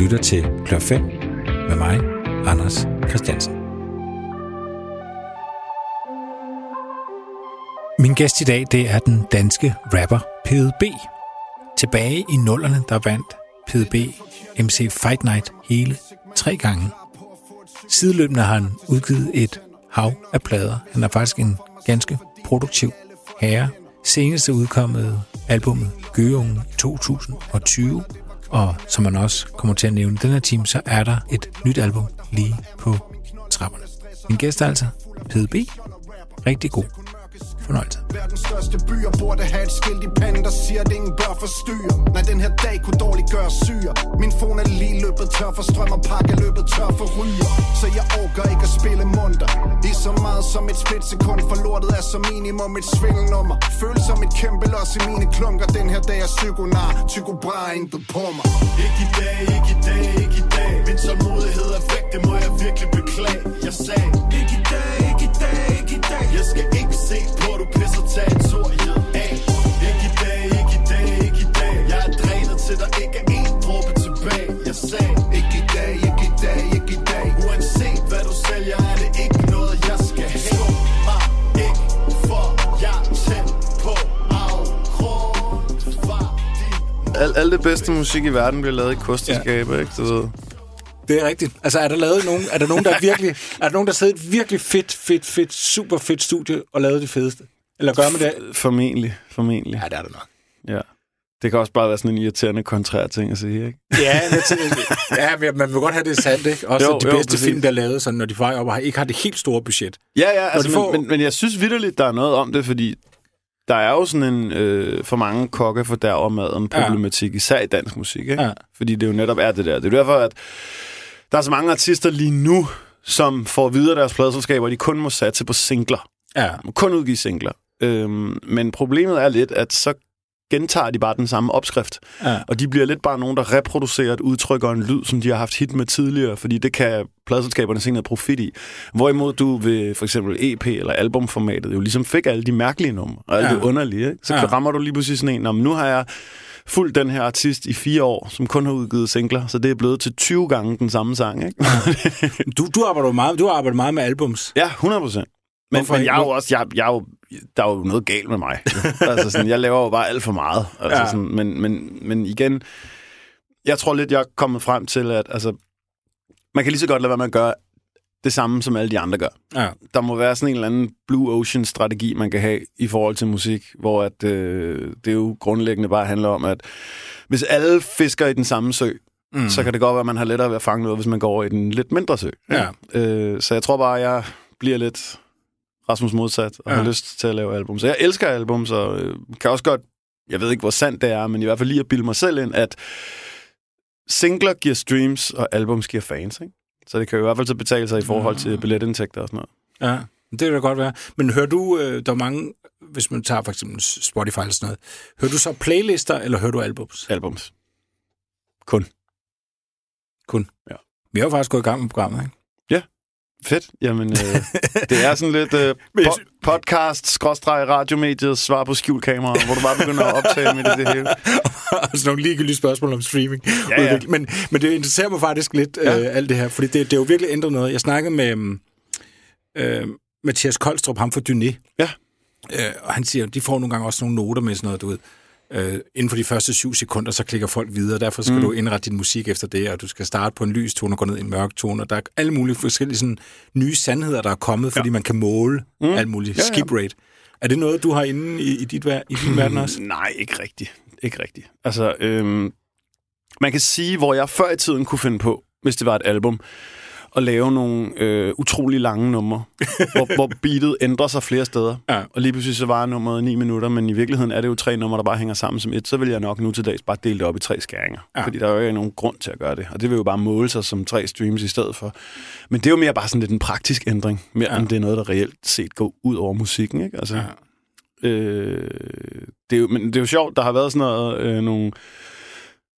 lytter til Klør 5 med mig, Anders Christiansen. Min gæst i dag, det er den danske rapper PDB. Tilbage i nullerne, der vandt PDB MC Fight Night hele tre gange. Sideløbende har han udgivet et hav af plader. Han er faktisk en ganske produktiv herre. Senest udkommet albumet Gøungen 2020, og som man også kommer til at nævne den her time, så er der et nyt album lige på trapperne. Min gæst er altså PDB. Rigtig god fornøjelse. Verdens største byer burde have et skilt i panden, der siger, at ingen bør forstyrre. Nej, den her dag kunne dårligt gøre syre. Min fone er lige løbet tør for strøm og pakke løbet tør for ryger. Så jeg orker ikke at spille munter. Det er så meget som et splitsekund, for lortet er som minimum et svindelnummer. Føles som et kæmpe los i mine klunker. Den her dag er psykonar, psykobra intet på mig. Ikke i dag, ikke i dag, ikke i dag Min tålmodighed er væk, det må jeg virkelig beklage Jeg sagde Ikke i dag, ikke i dag, ikke i dag Jeg skal ikke se på, du pisser territoriet af Ikke i dag, ikke i dag, ikke i dag Jeg er drænet til, der ikke er en dråbe tilbage Jeg sagde Ikke i dag, ikke i dag, ikke i dag. Uanset hvad du sælger, er det ikke noget, jeg skal have Skub mig ikke, for jeg er på afgrund Al, alt det bedste musik i verden bliver lavet i kosterskaber, ja. ikke? Du ved. Det er rigtigt. Altså, er der lavet nogen, er der nogen, der virkelig, er der nogen, der sidder et virkelig fedt, fedt, fedt, super fedt studie og lavet det fedeste? Eller gør man det? Formentlig, formentlig. Ja, det er det nok. Ja. Det kan også bare være sådan en irriterende kontrær ting at sige, ikke? Ja, ja, men man vil godt have det sandt, ikke? Også Jo, jo, de jo, bedste præcis. film, der er lavet, sådan, når de fejrer op og ikke har det helt store budget. Ja, ja, altså, de men, får- men, men jeg synes vidderligt, der er noget om det, fordi der er jo sådan en øh, for mange kokke fordærver maden problematik, ja. især i dansk musik, ikke? Ja. Fordi det jo netop er det der. Det er derfor, at der er så mange artister lige nu, som får videre deres pladselskaber, de kun må satse på singler. Ja. må kun udgive singler. Øhm, men problemet er lidt, at så gentager de bare den samme opskrift. Ja. Og de bliver lidt bare nogen, der reproducerer et udtryk og en lyd, som de har haft hit med tidligere, fordi det kan pladselskaberne se noget profit i. Hvorimod du ved for eksempel EP eller albumformatet jo ligesom fik alle de mærkelige numre, og alt Ja. det underlige. Ikke? Så Ja. rammer du lige pludselig sådan en, "Nå, men nu har jeg fulgt den her artist i fire år, som kun har udgivet singler, så det er blevet til 20 gange den samme sang. Ikke? Du, du, arbejder meget, du har arbejdet meget med albums. Ja, 100 procent. Men, Hvorfor men jeg er jo også, jeg, jeg er jo, der er jo noget galt med mig. altså sådan, jeg laver jo bare alt for meget. Altså ja. sådan, men, men, men igen, jeg tror lidt, jeg er kommet frem til, at altså, man kan lige så godt lade være med at gøre det samme, som alle de andre gør. Ja. Der må være sådan en eller anden Blue Ocean-strategi, man kan have i forhold til musik, hvor at, øh, det jo grundlæggende bare handler om, at hvis alle fisker i den samme sø, mm. så kan det godt være, at man har lettere ved at fange noget, hvis man går over i den lidt mindre sø. Ja. Øh, så jeg tror bare, at jeg bliver lidt Rasmus modsat og ja. har lyst til at lave album. Så jeg elsker album, så øh, kan også godt, jeg ved ikke, hvor sandt det er, men i hvert fald lige at bilde mig selv ind, at singler giver streams, og albums giver fans, ikke? Så det kan jo i hvert fald så betale sig i forhold til billetindtægter og sådan noget. Ja, det kan da godt være. Men hører du, øh, der er mange, hvis man tager for eksempel Spotify eller sådan noget, hører du så playlister, eller hører du albums? Albums. Kun. Kun. Ja. Vi har jo faktisk gået i gang med programmet, ikke? Fedt. Jamen, øh, det er sådan lidt øh, po- podcast, skråstreg, radiomediet, svar på skjult kamera, hvor du bare begynder at optage midt i det hele. altså nogle ligegyldige spørgsmål om streaming. Ja, ja. Men, men det interesserer mig faktisk lidt, ja. øh, alt det her, fordi det, det er jo virkelig ændret noget. Jeg snakkede med øhm, øh, Mathias Koldstrup, ham fra Dyné. Ja. Øh, og han siger, de får nogle gange også nogle noter med sådan noget, du ved. Øh, inden for de første syv sekunder, så klikker folk videre. Derfor skal mm. du indrette din musik efter det, og du skal starte på en lys tone og gå ned i en mørk tone. Og der er alle mulige forskellige sådan, nye sandheder, der er kommet, fordi man kan måle mm. alt muligt. Ja, ja. Skip rate. Er det noget, du har inde i, i, dit, i din verden også? Nej, ikke rigtigt. Ikke rigtigt. Altså, øhm, man kan sige, hvor jeg før i tiden kunne finde på, hvis det var et album, at lave nogle øh, utrolig lange numre, hvor, hvor beatet ændrer sig flere steder. Ja. Og lige pludselig så var nummeret 9 minutter, men i virkeligheden er det jo tre numre, der bare hænger sammen som et. Så vil jeg nok nu til dags bare dele det op i tre skæringer. Ja. Fordi der er jo ikke nogen grund til at gøre det. Og det vil jo bare måle sig som tre streams i stedet for. Men det er jo mere bare sådan lidt en praktisk ændring, mere ja. end det er noget, der reelt set går ud over musikken. Ikke? Altså, Ja. Øh, det er jo, men det er jo sjovt, der har været sådan noget, øh, nogle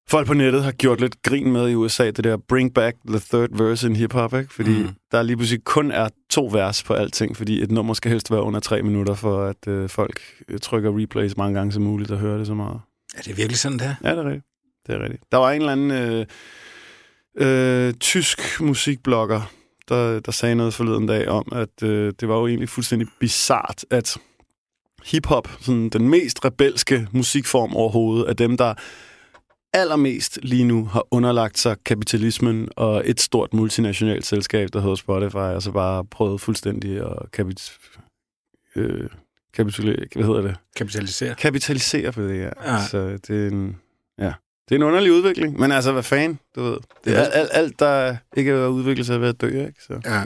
folk på nettet har gjort lidt grin med i USA, det der bring back the third verse in hip-hop, ikke? Fordi mm. der lige pludselig kun er to vers på alting, fordi et nummer skal helst være under tre minutter, for at øh, folk øh, trykker replay så mange gange som muligt og hører det så meget. Er det virkelig sådan, der? Ja, det er rigtigt. Det er rigtigt. Der var en eller anden... Øh, øh, tysk musikblogger, der, der sagde noget forleden dag om, at øh, det var jo egentlig fuldstændig bizart, at hiphop, sådan den mest rebelske musikform overhovedet, af dem, der allermest lige nu har underlagt sig kapitalismen og et stort multinationalt selskab, der hedder Spotify, og så bare prøvet fuldstændig at kapit øh, kapitulere, hvad hedder det? Kapitalisere. Kapitalisere på det, ja. Ja. Så det er en, ja. Det er en underlig udvikling, men altså, hvad fanden, du ved. Det er alt, alt, alt der ikke er udviklet sig ved at dø, ikke? Så Ja.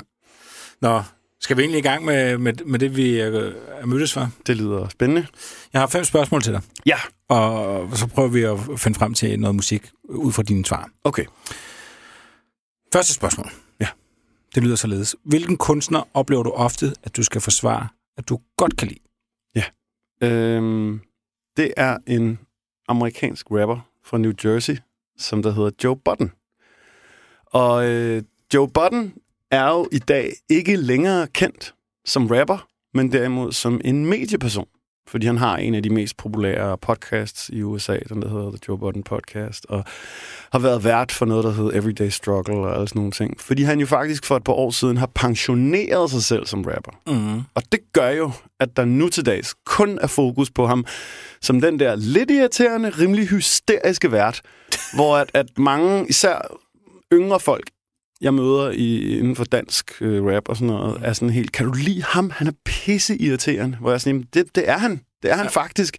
Nå, skal vi egentlig i gang med, med, med det, vi øh, er mødtes for? det lyder spændende. Jeg har fem spørgsmål til dig, Ja, og så prøver vi at finde frem til noget musik ud fra dine svar. okay. Første spørgsmål. Ja. Det lyder således. Hvilken kunstner oplever du ofte, at du skal forsvare, at du godt kan lide? Øhm, det er en amerikansk rapper fra New Jersey, som der hedder Joe Budden. Og øh, Joe Budden er jo i dag ikke længere kendt som rapper, men derimod som en medieperson. Fordi han har en af de mest populære podcasts i USA, den der hedder The Joe Budden Podcast, og har været vært for noget, der hedder Everyday Struggle og alle sådan nogle ting. Fordi han jo faktisk for et par år siden har pensioneret sig selv som rapper. Mm. Og det gør jo, at der nu til dags kun er fokus på ham som den der lidt irriterende, rimelig hysteriske vært, hvor at, at mange, især yngre folk, jeg møder i, inden for dansk øh, rap og sådan noget, er sådan helt, kan du lide ham? Han er pisse irriterende. Hvor jeg er sådan, "Jamen, det, det er han. Det er han ja. faktisk.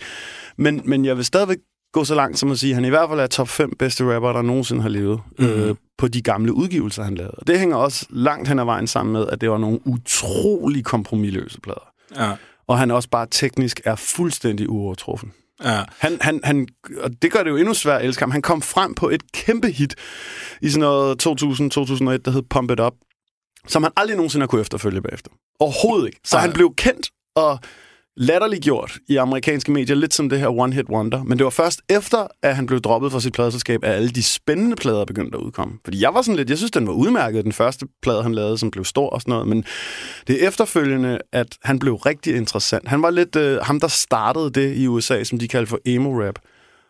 Men, men jeg vil stadigvæk gå så langt som at sige, at han i hvert fald er top 5 bedste rapper, der nogensinde har levet mm. øh, på de gamle udgivelser, han lavede. Og det hænger også langt hen ad vejen sammen med, at det var nogle utrolig kompromilløse plader. Ja. Og han også bare teknisk er fuldstændig uovertruffen. Ja. Han, han, han, og det gør det jo endnu sværere at elske ham. Han kom frem på et kæmpe hit i sådan noget 2000-2001, der hed Pump It Up, som han aldrig nogensinde har kunne efterfølge bagefter. Overhovedet ikke. Så Ej. han blev kendt og latterliggjort i amerikanske medier, lidt som det her One Hit Wonder. Men det var først efter, at han blev droppet fra sit pladeselskab, at alle de spændende plader begyndte at udkomme. Fordi jeg var sådan lidt, jeg synes, den var udmærket, den første plade, han lavede, som blev stor og sådan noget. Men det er efterfølgende, at han blev rigtig interessant. Han var lidt øh, ham, der startede det i USA, som de kaldte for emo-rap.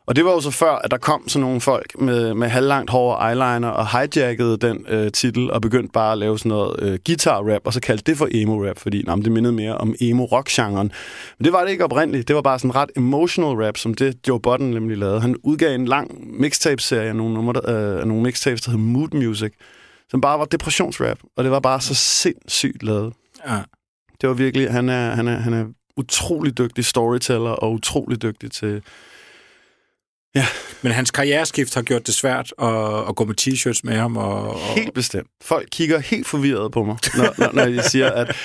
Og det var jo så før, at der kom sådan nogle folk med, med halvlangt hår og eyeliner og hijackede den øh, titel og begyndte bare at lave sådan noget øh, guitar-rap, og så kaldte det for emo-rap, fordi men det mindede mere om emo-rock-genren. Men det var det ikke oprindeligt. Det var bare sådan ret emotional rap, som det Joe Budden nemlig lavede. Han udgav en lang mixtape-serie af nogle, numre, der, øh, nogle mixtapes, der hed Mood Music, som bare var depressionsrap, og det var bare så sindssygt lavet. ja. Det var virkelig, han er, han er, han er utrolig dygtig storyteller og utrolig dygtig til... Men hans karriereskift har gjort det svært at, at gå med t-shirts med ham. Og, og... Helt bestemt. Folk kigger helt forvirret på mig, når, når, når jeg siger, at...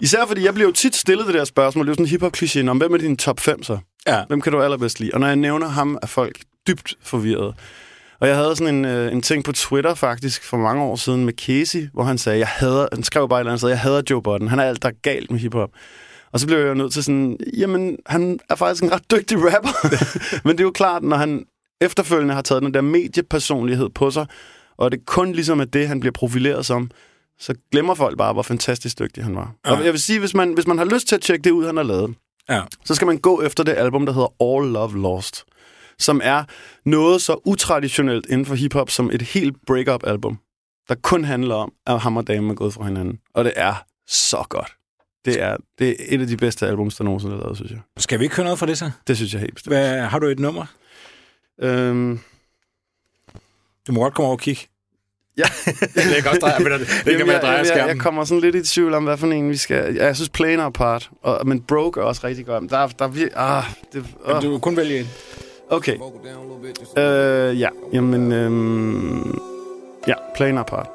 Især fordi jeg bliver jo tit stillet det der spørgsmål. Det er jo sådan en hiphop-kliché. Om hvem er din top 5 så? Ja. Hvem kan du allerbedst lide? Og når jeg nævner ham, er folk dybt forvirret. Og jeg havde sådan en, øh, en ting på Twitter faktisk for mange år siden med Casey, hvor han sagde, jeg hader, han skrev bare et eller andet sted, jeg hader Joe Budden. Han er alt, der er galt med hiphop. Og så blev jeg jo nødt til sådan, jamen, han er faktisk en ret dygtig rapper. Men det er jo klart, når han efterfølgende har taget den der mediepersonlighed på sig, og det kun ligesom er det, han bliver profileret som, så glemmer folk bare, hvor fantastisk dygtig han var. Ja. Og jeg vil sige, hvis man, hvis man har lyst til at tjekke det ud, han har lavet, Ja. så skal man gå efter det album, der hedder All Love Lost, som er noget så utraditionelt inden for hiphop som et helt break-up-album, der kun handler om, at ham og damen er gået fra hinanden. Og det er så godt. Det er, det er et af de bedste albums, der nogensinde er lavet, synes jeg. Skal vi ikke høre noget fra det så? Det synes jeg helt bestemt. Hvad, har du et nummer? Øhm, Du må godt komme over og kigge. ja. det kan også dreje, men det, det kan være dreje jeg, jeg, jeg kommer sådan lidt i tvivl om, hvad for en vi skal... Ja, jeg synes Plain Apart, og, men Broke er også rigtig godt. Der, er- der er vir- ah, det, Jamen, oh. Du kan kun vælge en. Okay. Øh, ja, jamen... Øhm, ja, Plain Apart.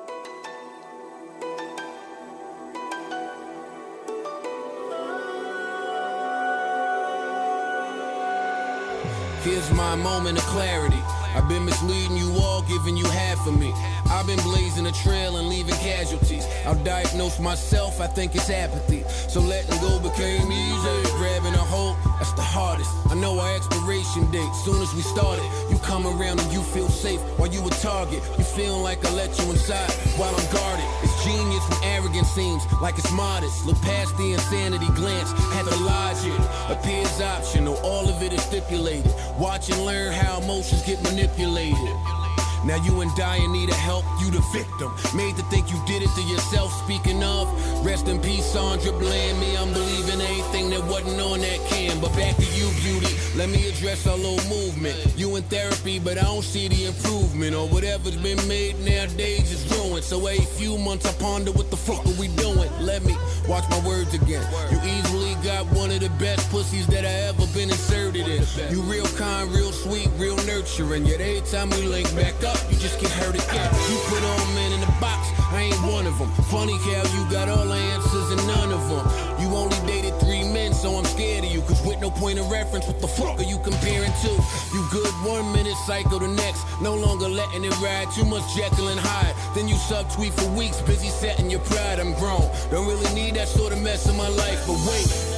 Here's my moment of clarity. I've been misleading you all, giving you half of me. I've been blazing a trail and leaving casualties. I'll diagnose myself, I think it's apathy. So letting go became easy. Grabbing a hold, that's the hardest. I know our expiration date, soon as we started. You come around and you feel safe while you a target. You feeling like I let you inside while I'm guarded. It's genius when arrogance seems like it's modest. Look past the insanity glance at the logic. Appears optional, all of it is stipulated. Watch and learn how emotions get manipulated stipulated. Now you and dire need of help, you the victim. Made to think you did it to yourself. Speaking of, rest in peace, Sandra Bland. Me, I'm believing anything that wasn't on that can. But back to you, beauty. Let me address our little movement. You in therapy, but I don't see the improvement. Or whatever's been made nowadays is ruined. So every few months I ponder what the fuck are we doing? Let me watch my words again. You easily got one of the best pussies that I ever been inserted in. You real kind, real sweet, real nurturing. Yet every time we link back up, you just get hurt again. You put all men in the box, I ain't one of them. Funny how you got all the answers and none of them. You only dated three men, so I'm scared of you. Cause with no point of reference, what the fuck are you comparing to? You good one minute, psycho the next. No longer letting it ride, too much Jekyll and Hyde. Then you subtweet for weeks, busy setting your pride. I'm grown, don't really need that sort of mess in my life. But wait,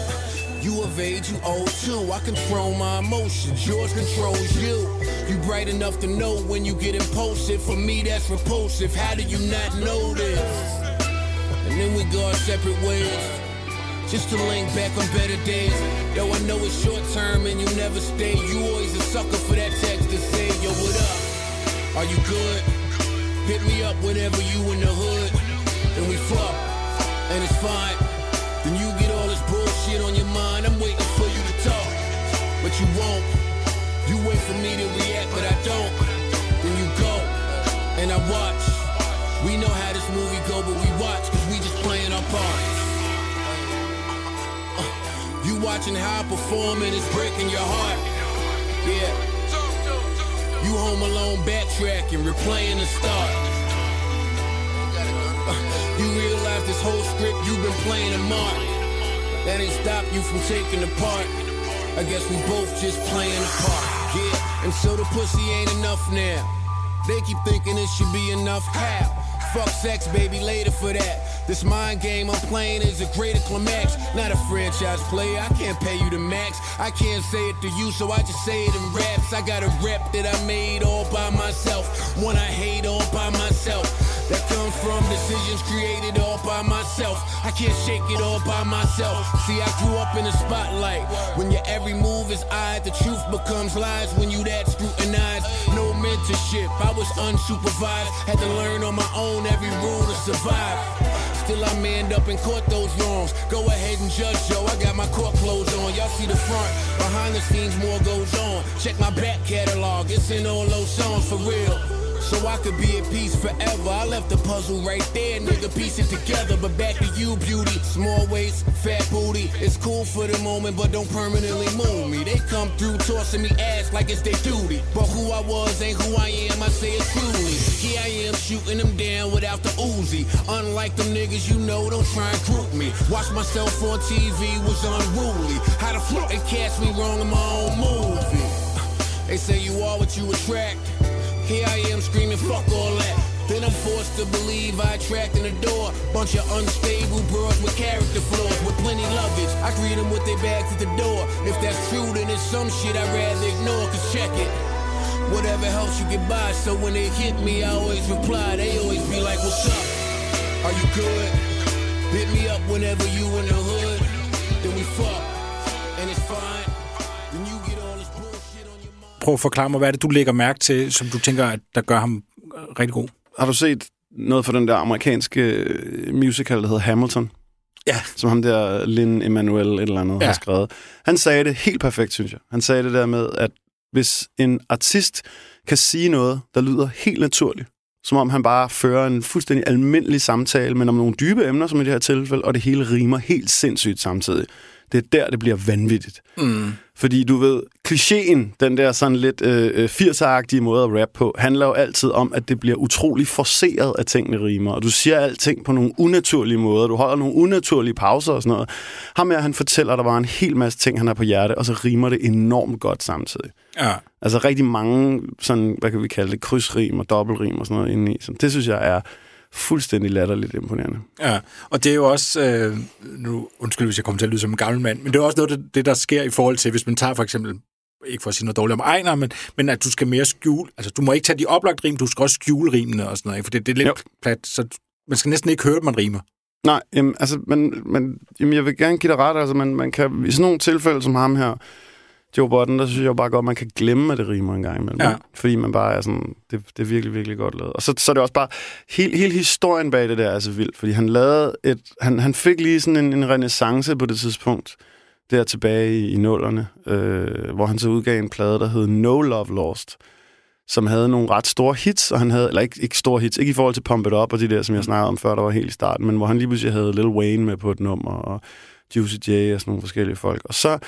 you of age, you old too. I control my emotions, yours controls you. You bright enough to know when you get impulsive. For me, that's repulsive. How do you not know this? And then we go our separate ways. Just to link back on better days. Though I know it's short term and you never stay. You always a sucker for that text to say, yo, what up? Are you good? Hit me up whenever you in the hood. And we fuck. And it's fine. I watch. We know how this movie go, but we watch cause we just playing our parts. Uh, you watching how I perform and it's breaking your heart. Yeah. You home alone backtracking, replaying the start. Uh, you realize this whole script you've been playing a mark. That ain't stop you from taking the part. I guess we both just playing a part. Yeah, and so the pussy ain't enough now. They keep thinking it should be enough. How? Fuck sex, baby, later for that. This mind game I'm playing is a greater climax. Not a franchise player, I can't pay you the max. I can't say it to you, so I just say it in raps. I got a rep that I made all by myself. One I hate all by myself. That comes from decisions created all by myself. I can't shake it all by myself. See, I grew up in the spotlight. When your every move is eyed, the truth becomes lies when you that scrutinized. No mentorship, I was unsupervised. Had to learn on my own every rule to survive. Still I manned up and caught those wrongs. Go ahead and judge, yo. I got my court clothes on. Y'all see the front. Behind the scenes, more goes on. Check my back catalog. It's in all those songs for real. So I could be at peace forever. I left the puzzle right there, nigga. Piece it together. But back to you, beauty. Small waist, fat booty. It's cool for the moment, but don't permanently move me. They come through tossing me ass like it's their duty. But who I was ain't who I am. I say it truly. Here I am shooting them down without the Uzi. Unlike them niggas you know, don't try and group me. Watch myself on TV was unruly. How the fuck they cast me wrong in my own movie? They say you are what you attract. Here I am screaming, fuck all that. Then I'm forced to believe I attract in the door. Bunch of unstable bros with character flaws, with plenty luggage. I greet them with their bags at the door. If that's true, then it's some shit I'd rather ignore, cause check it. Whatever helps you get by, so when they hit me, I always reply. They always be like, what's up? Are you good? Hit me up whenever you in the hood. Then we fuck, on your mind. Prøv at forklare mig, hvad er det, du lægger mærke til, som du tænker, at der gør ham rigtig god? Har du set noget fra den der amerikanske øh, musical, der hedder Hamilton? Ja. Som ham der Lin Emanuel et eller andet ja. har skrevet. Han sagde det helt perfekt, synes jeg. Han sagde det der med, at hvis en artist kan sige noget, der lyder helt naturligt, som om han bare fører en fuldstændig almindelig samtale, men om nogle dybe emner, som i det her tilfælde, og det hele rimer helt sindssygt samtidig. Det er der, det bliver vanvittigt. Mm. Fordi du ved, klichéen, den der sådan lidt øh, øh, 80'er-agtige måde at rap på, handler jo altid om, at det bliver utrolig forceret, at tingene rimer. Og du siger alting på nogle unaturlige måder. Du holder nogle unaturlige pauser og sådan noget. Ham med, han fortæller, at der var en hel masse ting, han har på hjerte, og så rimer det enormt godt samtidig. Ja. Altså rigtig mange, sådan, hvad kan vi kalde det, krydsrim og dobbeltrim og sådan noget indeni. Så det synes jeg er fuldstændig latterligt imponerende. Ja, og det er jo også, øh, nu undskyld, hvis jeg kommer til at lyde som en gammel mand, men det er også noget det, det, der sker i forhold til, hvis man tager for eksempel, ikke for at sige noget dårligt om Ejner, men, men at du skal mere skjule, altså du må ikke tage de oplagt rim, du skal også skjule rimene og sådan noget, for det, det er lidt Jo. plat, så man skal næsten ikke høre, at man rimer. Nej, jamen, altså, men, men jamen, jeg vil gerne give dig ret. Altså, man, man kan, I sådan nogle tilfælde som ham her, Joe Budden, der synes jeg bare godt, man kan glemme, at det rimer en gang imellem. Ja. Fordi man bare er sådan, det, det er virkelig, virkelig godt lavet. Og så, så er det også bare, hele, hele historien bag det der er så vild, fordi han lavede et, han, han fik lige sådan en, en renaissance på det tidspunkt, der tilbage i, i nullerne, øh, hvor han så udgav en plade, der hed No Love Lost, som havde nogle ret store hits, og han havde, eller ikke, ikke store hits, ikke i forhold til Pump It Up og de der, som jeg snakkede om før, der var helt i starten, men hvor han lige pludselig havde Lil Wayne med på et nummer, og Juicy J og sådan nogle forskellige folk. Og så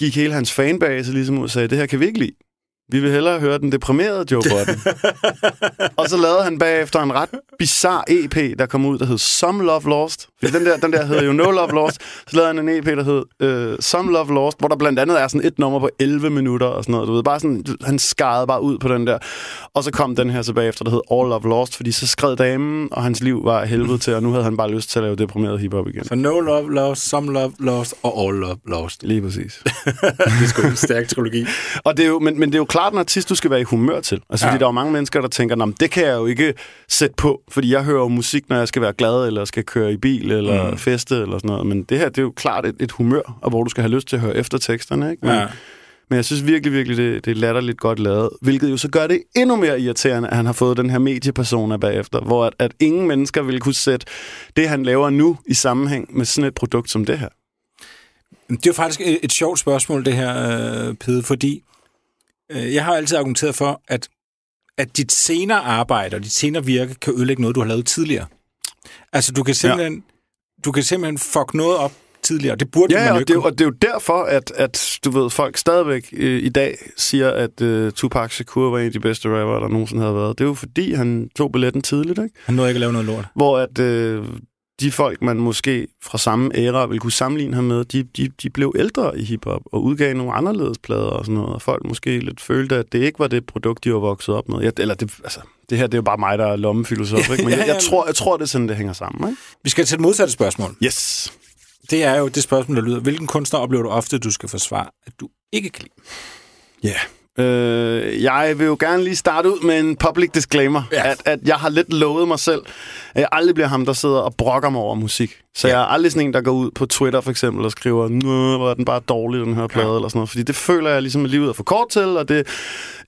gik hele hans fanbase ligesom ud og sagde, det her kan vi ikke lide. Vi vil hellere høre den deprimerede Joe Budden. og så lavede han bagefter en ret bizarre EP, der kom ud, der hed Some Love Lost. Fordi den der, den der hedder jo No Love Lost. Så lavede han en EP, der hed uh, Some Love Lost, hvor der blandt andet er sådan et nummer på 11 minutter og sådan noget. Du ved, bare sådan, han skarede bare ud på den der. Og så kom den her så bagefter, der hed All Love Lost, fordi så skred damen, og hans liv var helvede til, og nu havde han bare lyst til at lave deprimeret hiphop igen. Så no love lost, some love lost og all love lost. Lige præcis. det er sgu en stærk trilogi. Og det er jo, men, men det er jo klart en artist, du skal være i humør til. Altså, Ja. fordi der er jo mange mennesker, der tænker, "Nå, men det kan jeg jo ikke sætte på, fordi jeg hører jo musik, når jeg skal være glad, eller skal køre i bil, eller mm. feste, eller sådan noget. Men det her, det er jo klart et, et humør, og hvor du skal have lyst til at høre efter teksterne, ikke? Men, Ja. men jeg synes virkelig, virkelig, det, det er latterligt godt lavet, hvilket jo så gør det endnu mere irriterende, at han har fået den her mediepersona bagefter, hvor at, at ingen mennesker vil kunne sætte det, han laver nu, i sammenhæng med sådan et produkt som det her. Det er jo faktisk et, et sjovt spørgsmål, det her, øh, Pede, fordi jeg har altid argumenteret for, at, at dit senere arbejde og dit senere virke kan ødelægge noget, du har lavet tidligere. Altså, du kan simpelthen, ja. du kan simpelthen fuck noget op tidligere. Det burde Ja, man jo og ikke kunne. og det er jo derfor, at, at du ved, folk stadigvæk øh, i dag siger, at øh, Tupac Shakur var en af de bedste rapper, der nogensinde havde været. Det er jo fordi, han tog billetten tidligt, ikke? Han nåede ikke at lave noget lort. Hvor at øh, de folk, man måske fra samme æra vil kunne sammenligne ham med, de, de, de blev ældre i hiphop og udgav nogle anderledes plader og sådan noget. Og folk måske lidt følte, at det ikke var det produkt, de var vokset op med. Jeg, eller det, altså, det her det er jo bare mig, der er lommefilosof, ikke? Men jeg, jeg, tror, jeg tror, det er sådan, det hænger sammen, ikke? Vi skal til et modsatte spørgsmål. Yes. Det er jo det spørgsmål, der lyder, hvilken kunstner oplever du ofte, du skal forsvare, at du ikke kan lide? Ja. Yeah. Øh, jeg vil jo gerne lige starte ud med en public disclaimer, Ja. ja. at, at jeg har lidt lovet mig selv, at jeg aldrig bliver ham, der sidder og brokker mig over musik. Så Ja. ja. jeg er aldrig sådan en, der går ud på Twitter for eksempel og skriver, Nå, hvor er den bare dårlig, den her plade, Ja. ja. eller sådan noget. Fordi det føler jeg ligesom, at livet er for kort til, og det er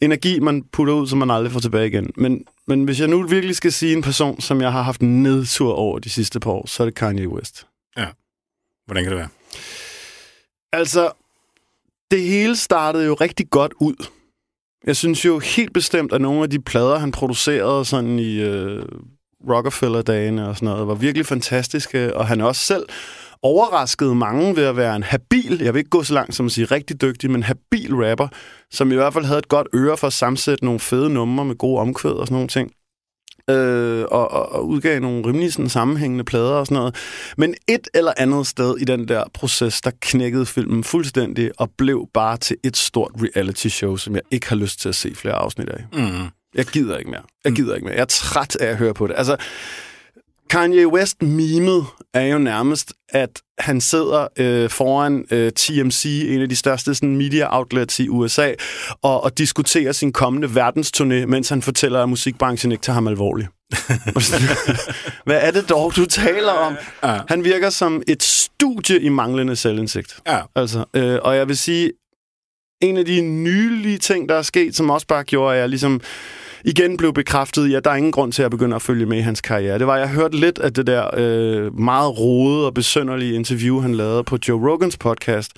energi, man putter ud, som man aldrig får tilbage igen. Men, men hvis jeg nu virkelig skal sige en person, som jeg har haft nedtur over de sidste par år, så er det Kanye West. Hvordan kan det være? Altså, det hele startede jo rigtig godt ud. Jeg synes jo helt bestemt, at nogle af de plader, han producerede sådan i øh, Rockefeller-dagene og sådan noget, var virkelig fantastiske, og han også selv overraskede mange ved at være en habil, jeg vil ikke gå så langt som at sige rigtig dygtig, men habil rapper, som i hvert fald havde et godt øre for at sammensætte nogle fede numre med gode omkvæd og sådan nogle ting. Øh, og, og, og udgav nogle rimelig sådan, sammenhængende plader og sådan noget. Men et eller andet sted i den der proces, der knækkede filmen fuldstændig og blev bare til et stort reality show, som jeg ikke har lyst til at se flere afsnit af. Mm. Jeg gider ikke mere. Jeg gider ikke mere. Jeg er træt af at høre på det. Altså, Kanye West mimet er jo nærmest, at han sidder øh, foran øh, TMC, en af de største sådan, media outlets i USA, og, og diskuterer sin kommende verdensturné, mens han fortæller, at musikbranchen ikke tager ham alvorligt. Hvad er det dog, du taler om? Ja. Han virker som et studie i manglende selvindsigt. Ja. Altså, øh, og jeg vil sige, en af de nylige ting, der er sket, som også bare gjorde, at jeg ligesom igen blev bekræftet i, at der er ingen grund til at begynde at følge med i hans karriere. Det var, jeg hørte lidt af det der øh, meget rodede og besønderlige interview, han lavede på Joe Rogans podcast,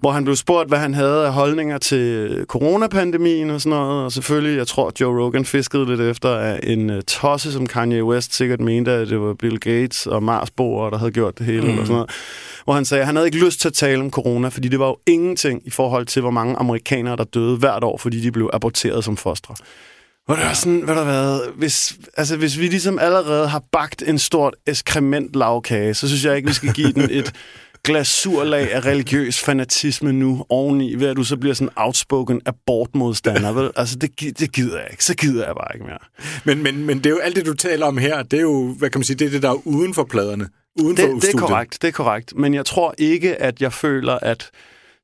hvor han blev spurgt, hvad han havde af holdninger til coronapandemien og sådan noget. Og selvfølgelig, jeg tror, Joe Rogan fiskede lidt efter af en uh, tosse, som Kanye West sikkert mente, at det var Bill Gates og Marsboer, der havde gjort det hele. Mm. Eller sådan noget. Hvor han sagde, at han havde ikke lyst til at tale om corona, fordi det var jo ingenting i forhold til, hvor mange amerikanere, der døde hvert år, fordi de blev aborteret som fostre. Hvor det var sådan, hvad der været, hvis, altså, hvis vi ligesom allerede har bagt en stort eskrement lavkage, så synes jeg ikke, vi skal give den et glasurlag af religiøs fanatisme nu oveni, ved at du så bliver sådan outspoken abortmodstander. Vel? Altså, det, det gider jeg ikke. Så gider jeg bare ikke mere. Men, men, men det er jo alt det, du taler om her, det er jo, hvad kan man sige, det er det, der er uden for pladerne. Uden for Det, det er korrekt, det er korrekt. Men jeg tror ikke, at jeg føler, at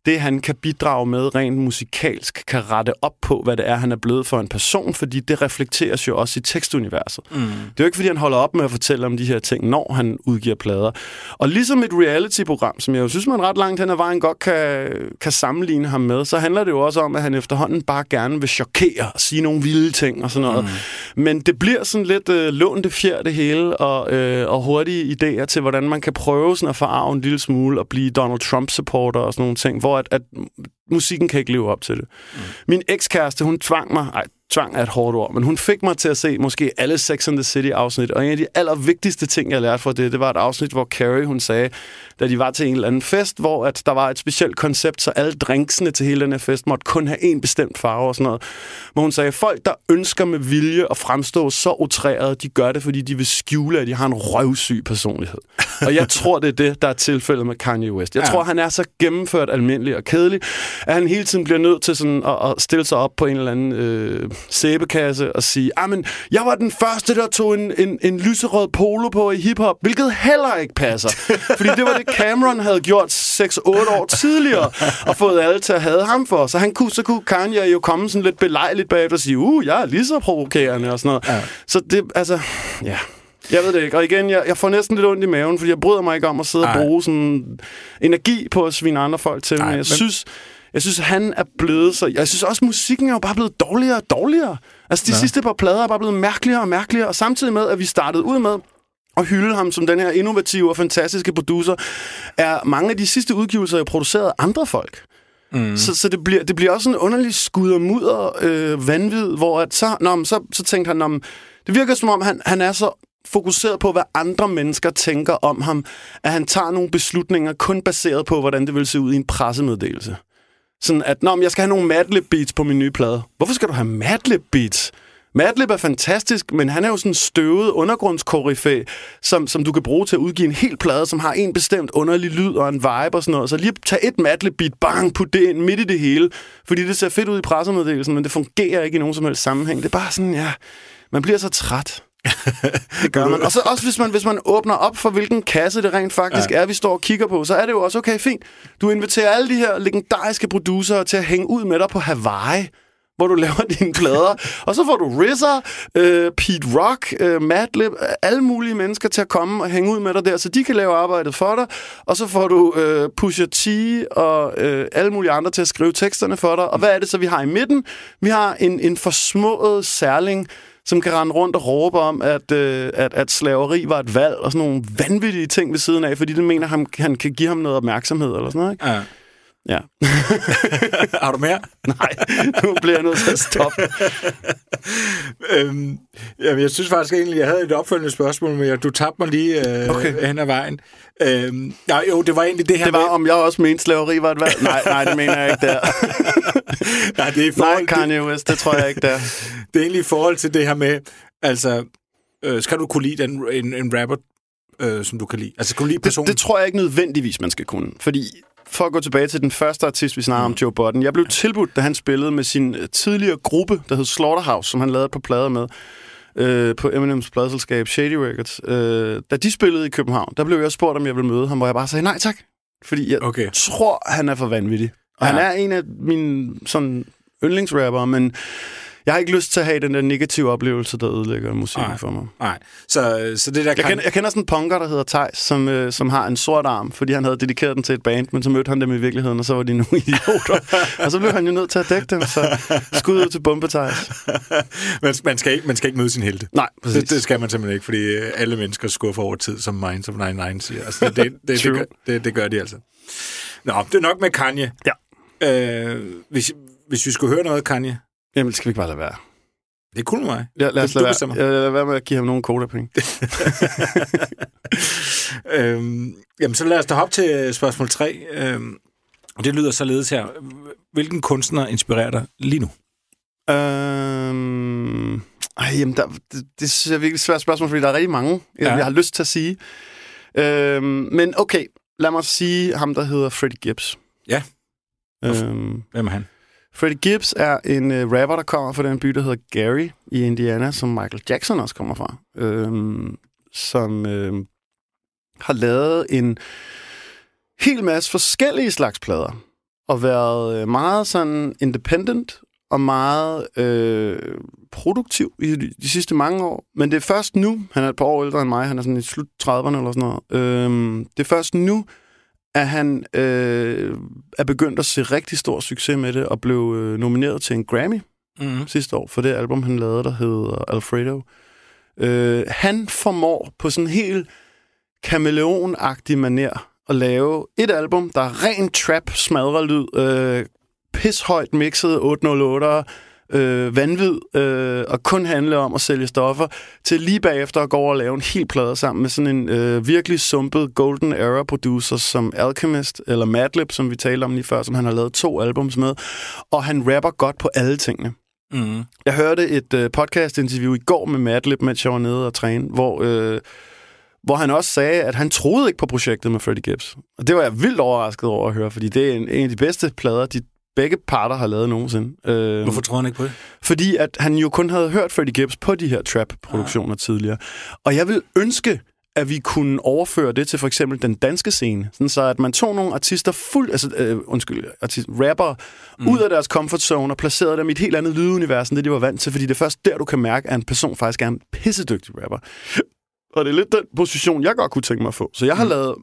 det, han kan bidrage med rent musikalsk, kan rette op på, hvad det er, han er blevet for en person, fordi det reflekteres jo også i tekstuniverset. Mm. Det er jo ikke, fordi han holder op med at fortælle om de her ting, når han udgiver plader. Og ligesom et reality-program, som jeg jo synes, man ret langt hen ad vejen godt kan, kan sammenligne ham med, så handler det jo også om, at han efterhånden bare gerne vil chokere og sige nogle vilde ting og sådan noget. Mm. Men det bliver sådan lidt øh, lånte fjer det hele, og, øh, og hurtige idéer til, hvordan man kan prøve sådan at forarve en lille smule og blive Donald Trump-supporter og sådan nogle ting, hvor at, at musikken kan ikke leve op til det. Mm. Min ekskæreste, hun tvang mig, ej, tvang er et hårdt ord, men hun fik mig til at se måske alle Sex and the City-afsnit, og en af de allervigtigste ting, jeg lærte fra det, det var et afsnit, hvor Carrie, hun sagde, da de var til en eller anden fest, hvor at der var et specielt koncept, så alle drinksene til hele den her fest måtte kun have en bestemt farve og sådan noget. Hvor hun sagde, folk, der ønsker med vilje at fremstå så utræret, de gør det, fordi de vil skjule, at de har en røvsyg personlighed. Og jeg tror, det er det, der er tilfældet med Kanye West. Jeg ja. tror, han er så gennemført almindelig og kedelig, at han hele tiden bliver nødt til sådan at, at stille sig op på en eller anden øh, sæbekasse og sige, men jeg var den første, der tog en, en, en lyserød polo på i hiphop, hvilket heller ikke passer. Fordi det var det, Cameron havde gjort 6-8 år tidligere, og fået alle til at have ham for. Så, han kunne, så kunne Kanye jo komme sådan lidt belejligt bagefter og sige, uh, jeg er lige så provokerende og sådan noget. Ja. Så det, altså, ja... Jeg ved det ikke. Og igen, jeg, jeg får næsten lidt ondt i maven, fordi jeg bryder mig ikke om at sidde Ej. og bruge sådan energi på at svine andre folk til. Ej, men jeg men... synes, jeg synes, han er blevet så... Jeg synes også, musikken er jo bare blevet dårligere og dårligere. Altså, de ja. sidste par plader er bare blevet mærkeligere og mærkeligere. Og samtidig med, at vi startede ud med at hylde ham som den her innovative og fantastiske producer, er mange af de sidste udgivelser jo produceret af andre folk. Mm. Så, så det, bliver, det bliver også en underlig skud og mudder øh, vanvid, hvor at så, nå, så, så tænkte han, nå, det virker som om, han, han er så fokuseret på, hvad andre mennesker tænker om ham, at han tager nogle beslutninger kun baseret på, hvordan det vil se ud i en pressemeddelelse. Sådan at, nå, jeg skal have nogle Madlib beats på min nye plade. Hvorfor skal du have Madlib beats? Madlib er fantastisk, men han er jo sådan en støvet undergrundskoryfæ, som, som du kan bruge til at udgive en hel plade, som har en bestemt underlig lyd og en vibe og sådan noget. Så lige tage et Madlib beat, bang, putte det ind midt i det hele, fordi det ser fedt ud i pressemeddelelsen, men det fungerer ikke i nogen som helst sammenhæng. Det er bare sådan, ja, man bliver så træt. det gør man. Og så også hvis man, hvis man åbner op for, hvilken kasse det rent faktisk ja. er, vi står og kigger på, så er det jo også okay, fint. Du inviterer alle de her legendariske producer til at hænge ud med dig på Hawaii hvor du laver dine plader. og så får du RZA, øh, Pete Rock, øh, Madlib, alle mulige mennesker til at komme og hænge ud med dig der, så de kan lave arbejdet for dig. Og så får du øh, Pusha T og øh, alle mulige andre til at skrive teksterne for dig. Og hvad er det så, vi har i midten? Vi har en, en forsmået særling, som kan rende rundt og råbe om, at, øh, at, at slaveri var et valg, og sådan nogle vanvittige ting ved siden af, fordi det mener, han, han kan give ham noget opmærksomhed, eller sådan noget, ikke? Ja. Ja. Har du mere? Nej, nu bliver jeg nødt til at stoppe. øhm, jamen, jeg synes faktisk egentlig, jeg havde et opfølgende spørgsmål, men du tabte mig lige øh, okay. hen ad vejen. Øhm, ja, jo, det var egentlig det her Det var, med... om jeg også mente, slaveri var et valg. Nej, nej, det mener jeg ikke der. nej, det er i forhold nej, Kanye West, det tror jeg ikke der. det er egentlig i forhold til det her med, altså, øh, skal du kunne lide den, en, en rapper, øh, som du kan lide? Altså, kan du lide personen? Det, det tror jeg ikke nødvendigvis, man skal kunne. Fordi for at gå tilbage til den første artist, vi snakker mm. om, Joe Budden. Jeg blev tilbudt, da han spillede med sin tidligere gruppe, der hed Slaughterhouse, som han lavede på plader med øh, på Eminems pladselskab Shady Records. Øh, da de spillede i København, der blev jeg spurgt, om jeg ville møde ham, hvor jeg bare sagde nej tak. Fordi jeg okay. tror, han er for vanvittig. Og ja. han er en af mine sådan yndlingsrapper, men jeg har ikke lyst til at have den der negative oplevelse, der ødelægger musikken Ej. for mig. Nej, så, så det der jeg, kan... kender, jeg kender sådan en punker, der hedder Thijs, som, øh, som har en sort arm, fordi han havde dedikeret den til et band, men så mødte han dem i virkeligheden, og så var de nogle idioter. og så blev han jo nødt til at dække dem, så skud ud til Bombe Thijs. men man skal, ikke, man skal ikke møde sin helte. Nej, præcis. Det, det skal man simpelthen ikke, fordi øh, alle mennesker skuffer over tid, som Minds of 99 siger. Altså, det, det, det, det, gør, det, det gør de altså. Nå, det er nok med Kanye. Ja. Øh, hvis, hvis vi skulle høre noget Kanye, Jamen, skal vi ikke bare lade være? Det kunne mig. Ja, lad os lade, være. Ja, lad være med at give ham nogle kodapenge. øhm, jamen, så lad os da hoppe til spørgsmål 3. Øhm, og det lyder således her. Hvilken kunstner inspirerer dig lige nu? Øhm, ej, jamen, der, det, det er virkelig svært spørgsmål, fordi der er rigtig mange, ja. jeg har lyst til at sige. Øhm, men okay, lad mig sige ham, der hedder Freddie Gibbs. Ja. Øhm, Hvem er han? Freddie Gibbs er en øh, rapper, der kommer fra den by, der hedder Gary i Indiana, som Michael Jackson også kommer fra. Øhm, som øh, har lavet en hel masse forskellige slags plader. og været øh, meget sådan independent og meget øh, produktiv i de, de sidste mange år. Men det er først nu, han er et par år ældre end mig, han er sådan i slut 30'erne eller sådan noget. Øh, det er først nu, at han øh, er begyndt at se rigtig stor succes med det, og blev øh, nomineret til en Grammy Mm. sidste år for det album, han lavede, der hedder Alfredo. Øh, han formår på sådan en helt kameleonagtig maner at lave et album, der er ren trap, smadret lyd, øh, pishøjt mixet 808'er, øh, vanvid, øh, og kun handler om at sælge stoffer, til lige bagefter at gå over og lave en helt plade sammen med sådan en øh, virkelig sumpet Golden Era producer som Alchemist, eller Madlib, som vi talte om lige før, som han har lavet to albums med, og han rapper godt på alle tingene. Mm. Jeg hørte et øh, podcast-interview i går med Madlib, mens jeg var nede og træne, hvor, øh, hvor han også sagde, at han troede ikke på projektet med Freddie Gibbs. Og det var jeg vildt overrasket over at høre, fordi det er en, en af de bedste plader, de begge parter har lavet nogensinde. Øh, Hvorfor tror han ikke på det? fordi at han jo kun havde hørt Freddie Gibbs på de her trap-produktioner ah. tidligere. Og jeg vil ønske, at vi kunne overføre det til for eksempel den danske scene. Sådan så at man tog nogle artister fuld, altså, øh, undskyld, artist, rapper, mm. ud af deres comfort zone og placerede dem i et helt andet lydunivers, end det de var vant til, fordi det er først der, du kan mærke, at en person faktisk er en pissedygtig rapper. Og det er lidt den position, jeg godt kunne tænke mig at få. Så jeg har mm. lavet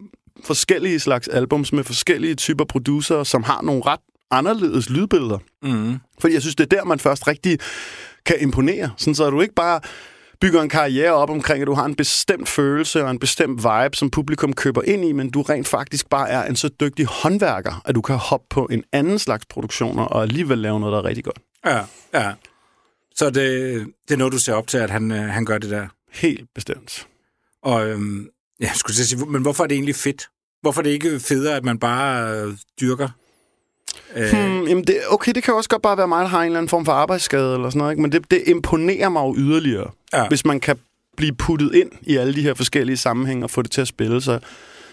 forskellige slags albums med forskellige typer producer, som har nogle ret anderledes lydbilleder. Mm. Fordi jeg synes, det er der, man først rigtig kan imponere. Sådan så du ikke bare bygger en karriere op omkring, at du har en bestemt følelse og en bestemt vibe, som publikum køber ind i, men du rent faktisk bare er en så dygtig håndværker, at du kan hoppe på en anden slags produktioner og alligevel lave noget, der er rigtig godt. Ja, ja. Så det, det er noget, du ser op til, at han, øh, han gør det der. Helt bestemt. Og øhm, ja, jeg skulle at sige, men hvorfor er det egentlig fedt? Hvorfor er det ikke federe, at man bare øh, dyrker? Øh, Hmm, jamen det, okay, det kan jo også godt bare være mig, der har en eller anden form for arbejdsskade eller sådan noget, ikke? men det, det imponerer mig jo yderligere, Ja. hvis man kan blive puttet ind i alle de her forskellige sammenhænge og få det til at spille så,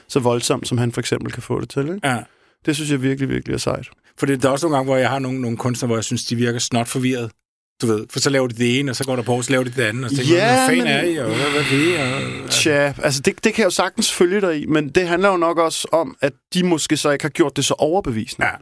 så voldsomt, som han for eksempel kan få det til. Ikke? ja. Det synes jeg virkelig, virkelig er sejt. For det, der er også nogle gange, hvor jeg har nogle, nogle kunstnere, hvor jeg synes, de virker snot forvirret. Du ved, for så laver de det ene, og så går der på, og så laver de det andet, og så tænker Ja, hvad fanden men- er I, og hvad, hvad er det? Og, Tja, altså det, det kan jeg jo sagtens følge dig i, men det handler jo nok også om, at de måske så ikke har gjort det så overbevisende. Ja.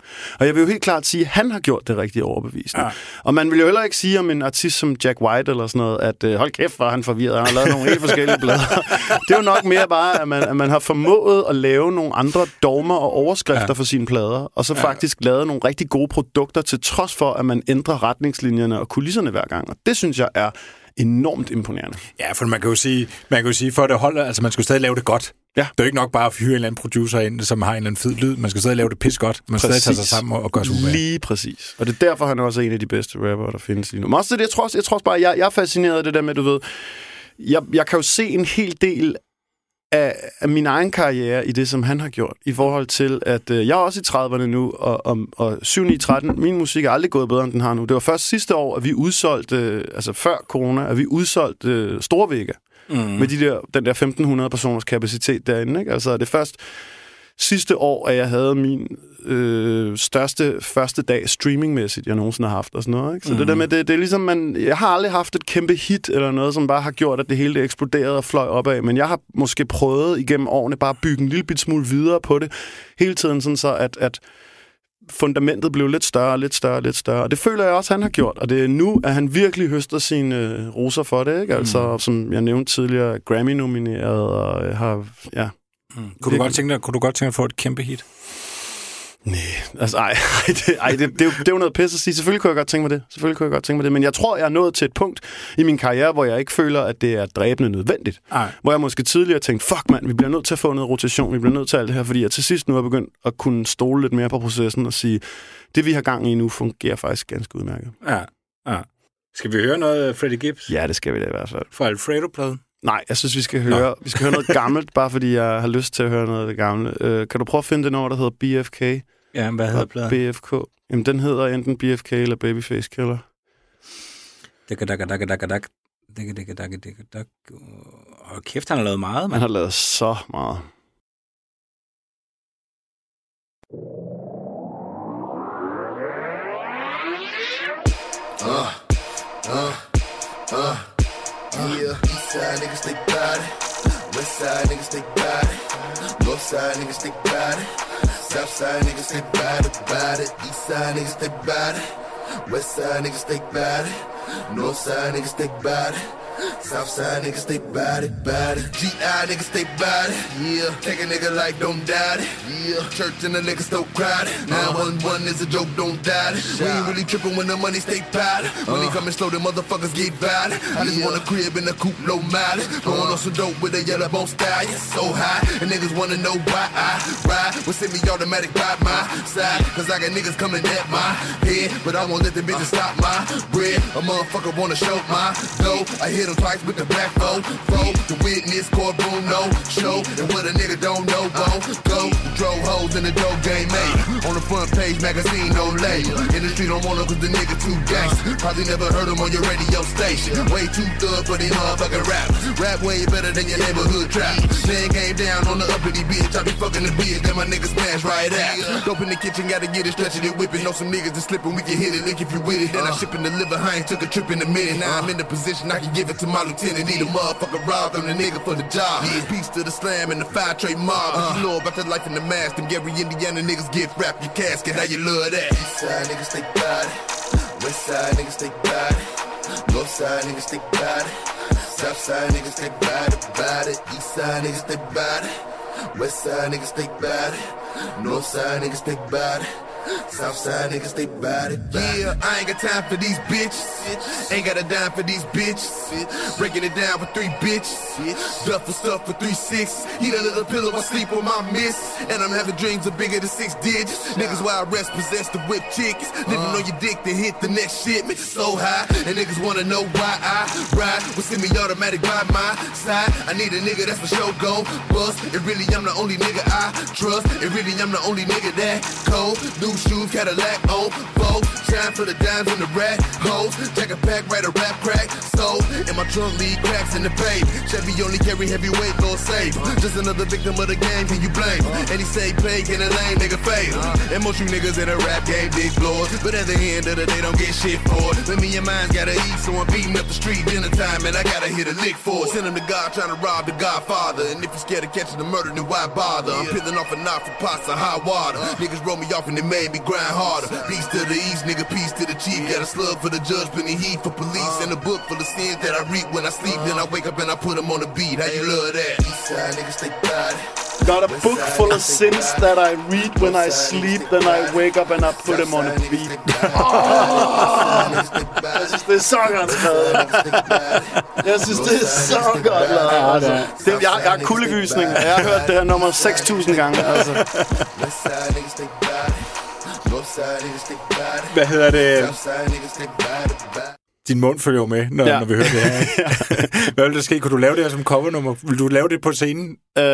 Og jeg vil jo helt klart sige, at han har gjort det rigtig overbevisende. Ja. Og man vil jo heller ikke sige om en artist som Jack White eller sådan noget, at øh, hold kæft, er han forvirret, han har lavet nogle helt forskellige blader. det er jo nok mere bare, at man, at man har formået at lave nogle andre dogmer og overskrifter Ja. for sine plader, og så ja. faktisk lavet nogle rigtig gode produkter, til trods for, at man ændrer retningslinjerne og kulisserne hver gang. Og det synes jeg er enormt imponerende. Ja, for man kan jo sige, man kan jo sige for det holder, altså man skal jo stadig lave det godt. Ja. Det er jo ikke nok bare at hyre en eller anden producer ind, som har en eller anden fed lyd. Man skal stadig lave det pis godt. Man skal stadig tage sig sammen og, og gøre sig. Lige præcis. Og det er derfor, han også er en af de bedste rapper, der findes lige nu. Men også det, jeg tror, også, jeg tror også bare, jeg, jeg er fascineret af det der med, du ved, jeg, jeg kan jo se en hel del af, af min egen karriere i det, som han har gjort, i forhold til, at øh, jeg er også i 30'erne nu, og, og, og 7 9 13 min musik er aldrig gået bedre, end den har nu. Det var først sidste år, at vi udsolgte, øh, altså før corona, at vi udsolgte øh, Storvægge, mm. med de der, den der 1.500 personers kapacitet derinde. Ikke? Altså, det først sidste år, at jeg havde min øh, største første dag streamingmæssigt, jeg nogensinde har haft og sådan noget. Ikke? Så mm. det der med, det, det er ligesom, man, jeg har aldrig haft et kæmpe hit eller noget, som bare har gjort, at det hele det eksploderede og fløj opad, men jeg har måske prøvet igennem årene bare at bygge en lille bit smule videre på det, hele tiden sådan så, at, at fundamentet blev lidt større, lidt større, lidt større. Og det føler jeg også, han har gjort. Og det er nu, at han virkelig høster sine øh, roser for det. Ikke? Altså, mm. som jeg nævnte tidligere, Grammy-nomineret og øh, har... Ja, Mm. Kunne, du godt tænke dig, kunne du godt tænke dig at få et kæmpe hit? Nej, altså ej, ej, det, ej det, det, er det er jo noget pis at sige. Selvfølgelig kunne jeg godt tænke mig det. Selvfølgelig kunne jeg godt tænke mig det. Men jeg tror, jeg er nået til et punkt i min karriere, hvor jeg ikke føler, at det er dræbende nødvendigt. Nej. Hvor jeg måske tidligere tænkte, fuck mand, vi bliver nødt til at få noget rotation, vi bliver nødt til alt det her, fordi jeg til sidst nu er begyndt at kunne stole lidt mere på processen og sige, det vi har gang i nu fungerer faktisk ganske udmærket. Ja, ja. Skal vi høre noget af Freddie Gibbs Ja, det skal vi da i hvert fald. fra Alfredo-pladen? Nej, jeg synes, vi skal høre, vi skal høre noget gammelt, bare fordi jeg har lyst til at høre noget af det gamle. Uh, kan du prøve at finde det nummer, der hedder BFK? Ja, hvad hedder pladen? BFK. Jamen, den hedder enten BFK eller Babyface Killer. Dik, dik, dik, dik, dik, dik. Dik, dik, dik, dik, dik. Og kæft, han har lavet meget, Han mand. har lavet så meget. Yeah, Eastside niggas, they got it. West side niggas stay bad. North side niggas stay bad. South side niggas stay bad about it. East side niggas stay bad. West side niggas stay bad. North side niggas stay bad. South side niggas stay bad it, bad it. GI niggas stay bad it. Yeah. Take a nigga like don't doubt it. Yeah. Church and the niggas still crowded. Uh-huh. 911 is a joke, don't doubt it. We ain't really tripping when the money stay padded. When they uh. coming slow, the motherfuckers get violent. I just want a crib in a coupe, low mileage. Uh-huh. Going on some dope with a yellow bone style. Yeah, so high. And niggas wanna know why I ride with semi-automatic by my side. Cause I got niggas coming at my head. But I won't let the bitches stop my bread. A motherfucker wanna show my dough. I hit him twice with the foe. Foe, the witness, courtroom, no show. And what a nigga don't know, won't go. Drove hoes in the dope game, mate. On the front page, magazine, no label. In the street, don't want cause the nigga too gangster. Probably never heard him on your radio station. Way too thug for these motherfucking rap. Rap way better than your neighborhood trap. Man came down on the uppity bitch. I be fucking the bitch, then my niggas smash right out. Dope in the kitchen, gotta get it, stretching it, whipping. Know some niggas that slipping, we can hit it, lick if you with it. Then I ship and deliver, I ain't took a trip in a minute. Now I'm in the position, I can give it to my lieutenant. Need a motherfucker robbed, I'm the nigga for the job. Peace to the slam and the five tray mob. Uh. You know about the life in the mask, them Gary Indiana niggas get wrapped your casket. How you love that? East side niggas stay bad. West side niggas stay bad. North side niggas stay bad. South side niggas stay bad about it. East side niggas stay bad. West side niggas stay bad. North side niggas stay bad. South side niggas stay bad it. Yeah, I ain't got time for these bitches. Ain't got a dime for these bitches. Breaking it down for three bitches. Duffel stuff for three six. Eat a little pillow, I sleep on my miss. And I'm having dreams of bigger than six digits. Niggas while I rest possessed to whip tickets. Living on your dick to hit the next shipment. So high. And niggas wanna know why I ride with semi-automatic by my side. I need a nigga that's for show go bust. It really I'm the only nigga I trust. It really I'm the only nigga that cold. New shoes, Cadillac on fold. Shine for the dimes and the rat hoes. Jack a pack, write a rap crack. So in my trunk, lead cracks in the pave. Chevy only carry heavyweight, Lord save. Just another victim of the game, can you blame? And he say plague in a lane, nigga fade. And most you niggas in a rap game, big blowers. But at the end of the day, don't get shit for it. When me and mine gotta eat, so I'm beating up the street dinner time, and I gotta hit a lick for it. Send him to God trying to rob the Godfather. And if you're scared of catching the murder, then why bother? I'm peeling off a knife for pots of hot water. Uh. Niggas roll me off and they made me grind harder. Peace to the east, nigga, peace to the chief. Got a slug for the judge, plenty heat for police. And a book full of sins that I read when I sleep. Then I wake up and I put them on the beat. How you love that? East side niggas stay bad. Got a book full of sins that I read when I sleep, then I wake up and I put them on a beat. Jeg synes, det er så godt skrevet. Jeg synes, det er så godt lavet. Altså. Det, jeg, jeg har kuldegysning, og jeg har hørt det her nummer 6.000 gange. Altså. Hvad hedder det? Din mund følger jo med, når, ja. Ja. når vi hører det her. Hvad vil der ske? Kunne du lave det her som covernummer? Vil du lave det på scenen? Øh,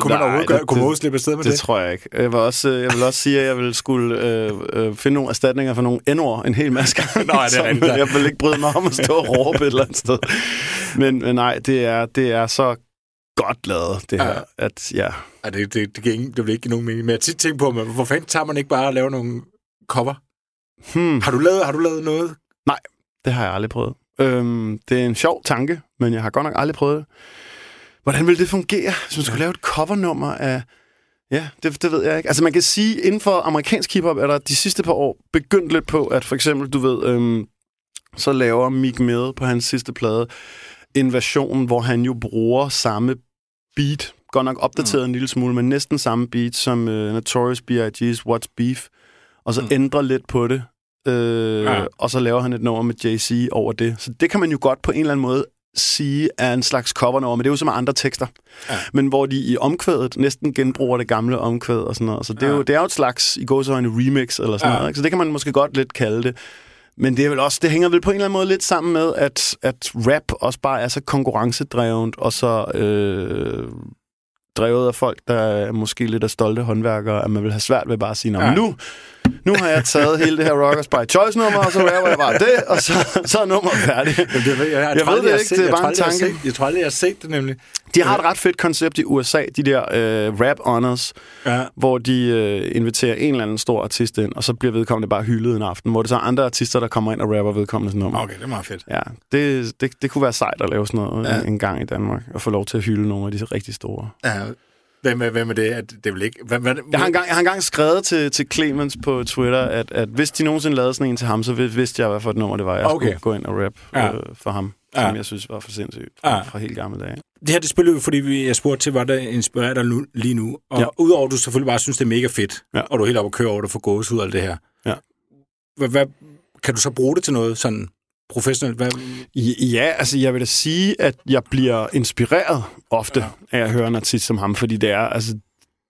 Kunne man overhovedet gøre, kunne man slippe afsted med det, det? det tror jeg ikke. Jeg vil også, øh, jeg vil også sige, at jeg vil skulle øh, øh, finde nogle erstatninger for nogle n en hel masse gange. Nå, ja, det er rigtigt, ja. Jeg vil ikke bryde mig om at stå og råbe et eller andet sted. Men, men nej, det er, det er så godt lavet, det her. Ja. At, ja. Ej, det, det, det, giver ingen, det vil ikke nogen mening. Men jeg tit tænkt på, men hvor fanden tager man ikke bare og laver nogle cover? Hmm. Har du lavet, har du lavet noget? Det har jeg aldrig prøvet. Øhm, det er en sjov tanke, men jeg har godt nok aldrig prøvet det. Hvordan ville det fungere, hvis man skulle lave et covernummer af... Ja, det, det ved jeg ikke. Altså man kan sige, inden for amerikansk hiphop er der de sidste par år begyndt lidt på, at for eksempel, du ved, øhm, så laver Meek Mill på hans sidste plade en version, hvor han jo bruger samme beat, godt nok opdateret mm. en lille smule, men næsten samme beat som uh, Notorious B.I.G's What's Beef, og så mm. ændrer lidt på det, øh, Ja. og så laver han et nummer med Jay-Z over det. Så det kan man jo godt på en eller anden måde sige er en slags covernummer, men det er jo med andre tekster. Ja. Men hvor de i omkvædet næsten genbruger det gamle omkvæd og sådan noget. Så det er, Ja. jo, det er jo et slags, i går så en remix eller sådan Ja. noget. Ikke? Så det kan man måske godt lidt kalde det. Men det er vel også, det hænger vel på en eller anden måde lidt sammen med, at, at rap også bare er så konkurrencedrevent, og så øh, drevet af folk, der er måske lidt af stolte håndværkere, at man vil have svært ved bare at sige, "Nå, Ja. nu, nu har jeg taget hele det her Rockers by Choice nummer, og så rapper jeg bare det, og så, så er nummeret færdigt. Jamen, det, jeg, jeg, Jeg ved det ikke, det er jeg bare en aldrig, jeg tanke. set- Jeg tror aldrig, jeg har set det nemlig. De har et ret fedt koncept i USA, de der øh, rap honors, Ja. hvor de øh, inviterer en eller anden stor artist ind, og så bliver vedkommende bare hyldet en aften, hvor det så er andre artister, der kommer ind og rapper vedkommendes nummer. Okay, det er meget fedt. Ja, det, det, det kunne være sejt at lave sådan noget Ja. ja. en gang i Danmark, og få lov til at hylde nogle af de rigtig store. Ja. Hvem er, hvem er det? At det vel ikke... Hvad, hvad, Jeg har engang, jeg har engang skrevet til, til Clemens på Twitter, at, at hvis de nogensinde lavede sådan en til ham, så vid- vidste jeg, hvad for et nummer det var, jeg Okay. skulle gå ind og rap Ja. øh, for ham, Ja. som jeg synes var for sindssygt fra, Ja. fra helt gamle dage. Det her, det spiller jo, fordi vi, jeg spurgte til, hvad der inspirerer dig nu, lige nu. Og ja. Udover, at du selvfølgelig bare synes, det er mega fedt, Ja. og du er helt oppe og kører over det for gåsehud og alt det her. Ja. Hvad, hvad, kan du så bruge det til noget sådan professionelt? Hvad, Ja, altså jeg vil da sige, at jeg bliver inspireret ofte ja. af at høre en artist som ham, fordi det er, altså,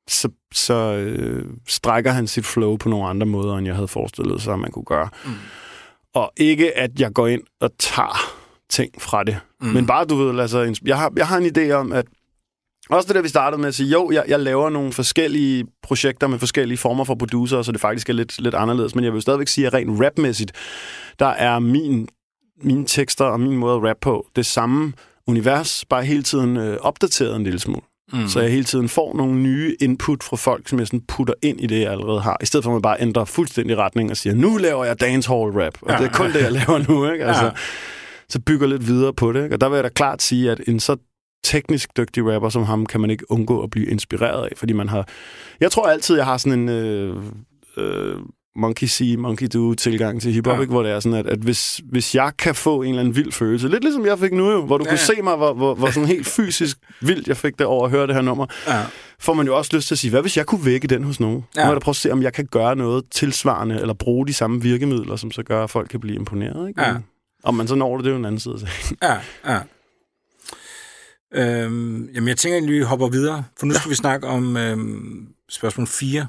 så, så øh, strækker han sit flow på nogle andre måder, end jeg havde forestillet sig, at man kunne gøre. Mm. Og ikke, at jeg går ind og tager ting fra det, mm. men bare, du ved, altså, jeg har, jeg har en idé om, at også det der, vi startede med at sige, jo, jeg, jeg laver nogle forskellige projekter med forskellige former for producer, så det faktisk er lidt, lidt anderledes, men jeg vil stadigvæk sige, at rent rapmæssigt, der er min mine tekster og min måde at rappe på det samme univers, bare hele tiden øh, opdateret en lille smule. Mm. Så jeg hele tiden får nogle nye input fra folk, som jeg sådan putter ind i det, jeg allerede har. I stedet for at man bare ændrer fuldstændig retning og siger, nu laver jeg dancehall rap, og ja. det er kun det, jeg laver nu. Ikke? Altså, Ja. Så bygger lidt videre på det. Ikke? Og der vil jeg da klart sige, at en så teknisk dygtig rapper som ham, kan man ikke undgå at blive inspireret af, fordi man har... Jeg tror altid, jeg har sådan en... Øh, øh, monkey see, monkey do tilgang til hiphop, Ja. ja. hvor det er sådan, at, at hvis, hvis jeg kan få en eller anden vild følelse, lidt ligesom jeg fik nu jo, hvor du Ja, ja. kunne ja. se mig, hvor, hvor, hvor sådan helt fysisk vildt jeg fik det over at høre det her nummer, ja. får man jo også lyst til at sige, hvad hvis jeg kunne vække den hos nogen? Ja. Ja. Nu jeg da prøve at se, om jeg kan gøre noget tilsvarende, eller bruge de samme virkemidler, som så gør, at folk kan blive imponeret. Ikke? Ja. Om man så når det, det er jo en anden side af sagen. Ja, ja. Øhm, jamen, jeg tænker egentlig, vi hopper videre, for nu skal vi snakke om øhm, spørgsmål 4.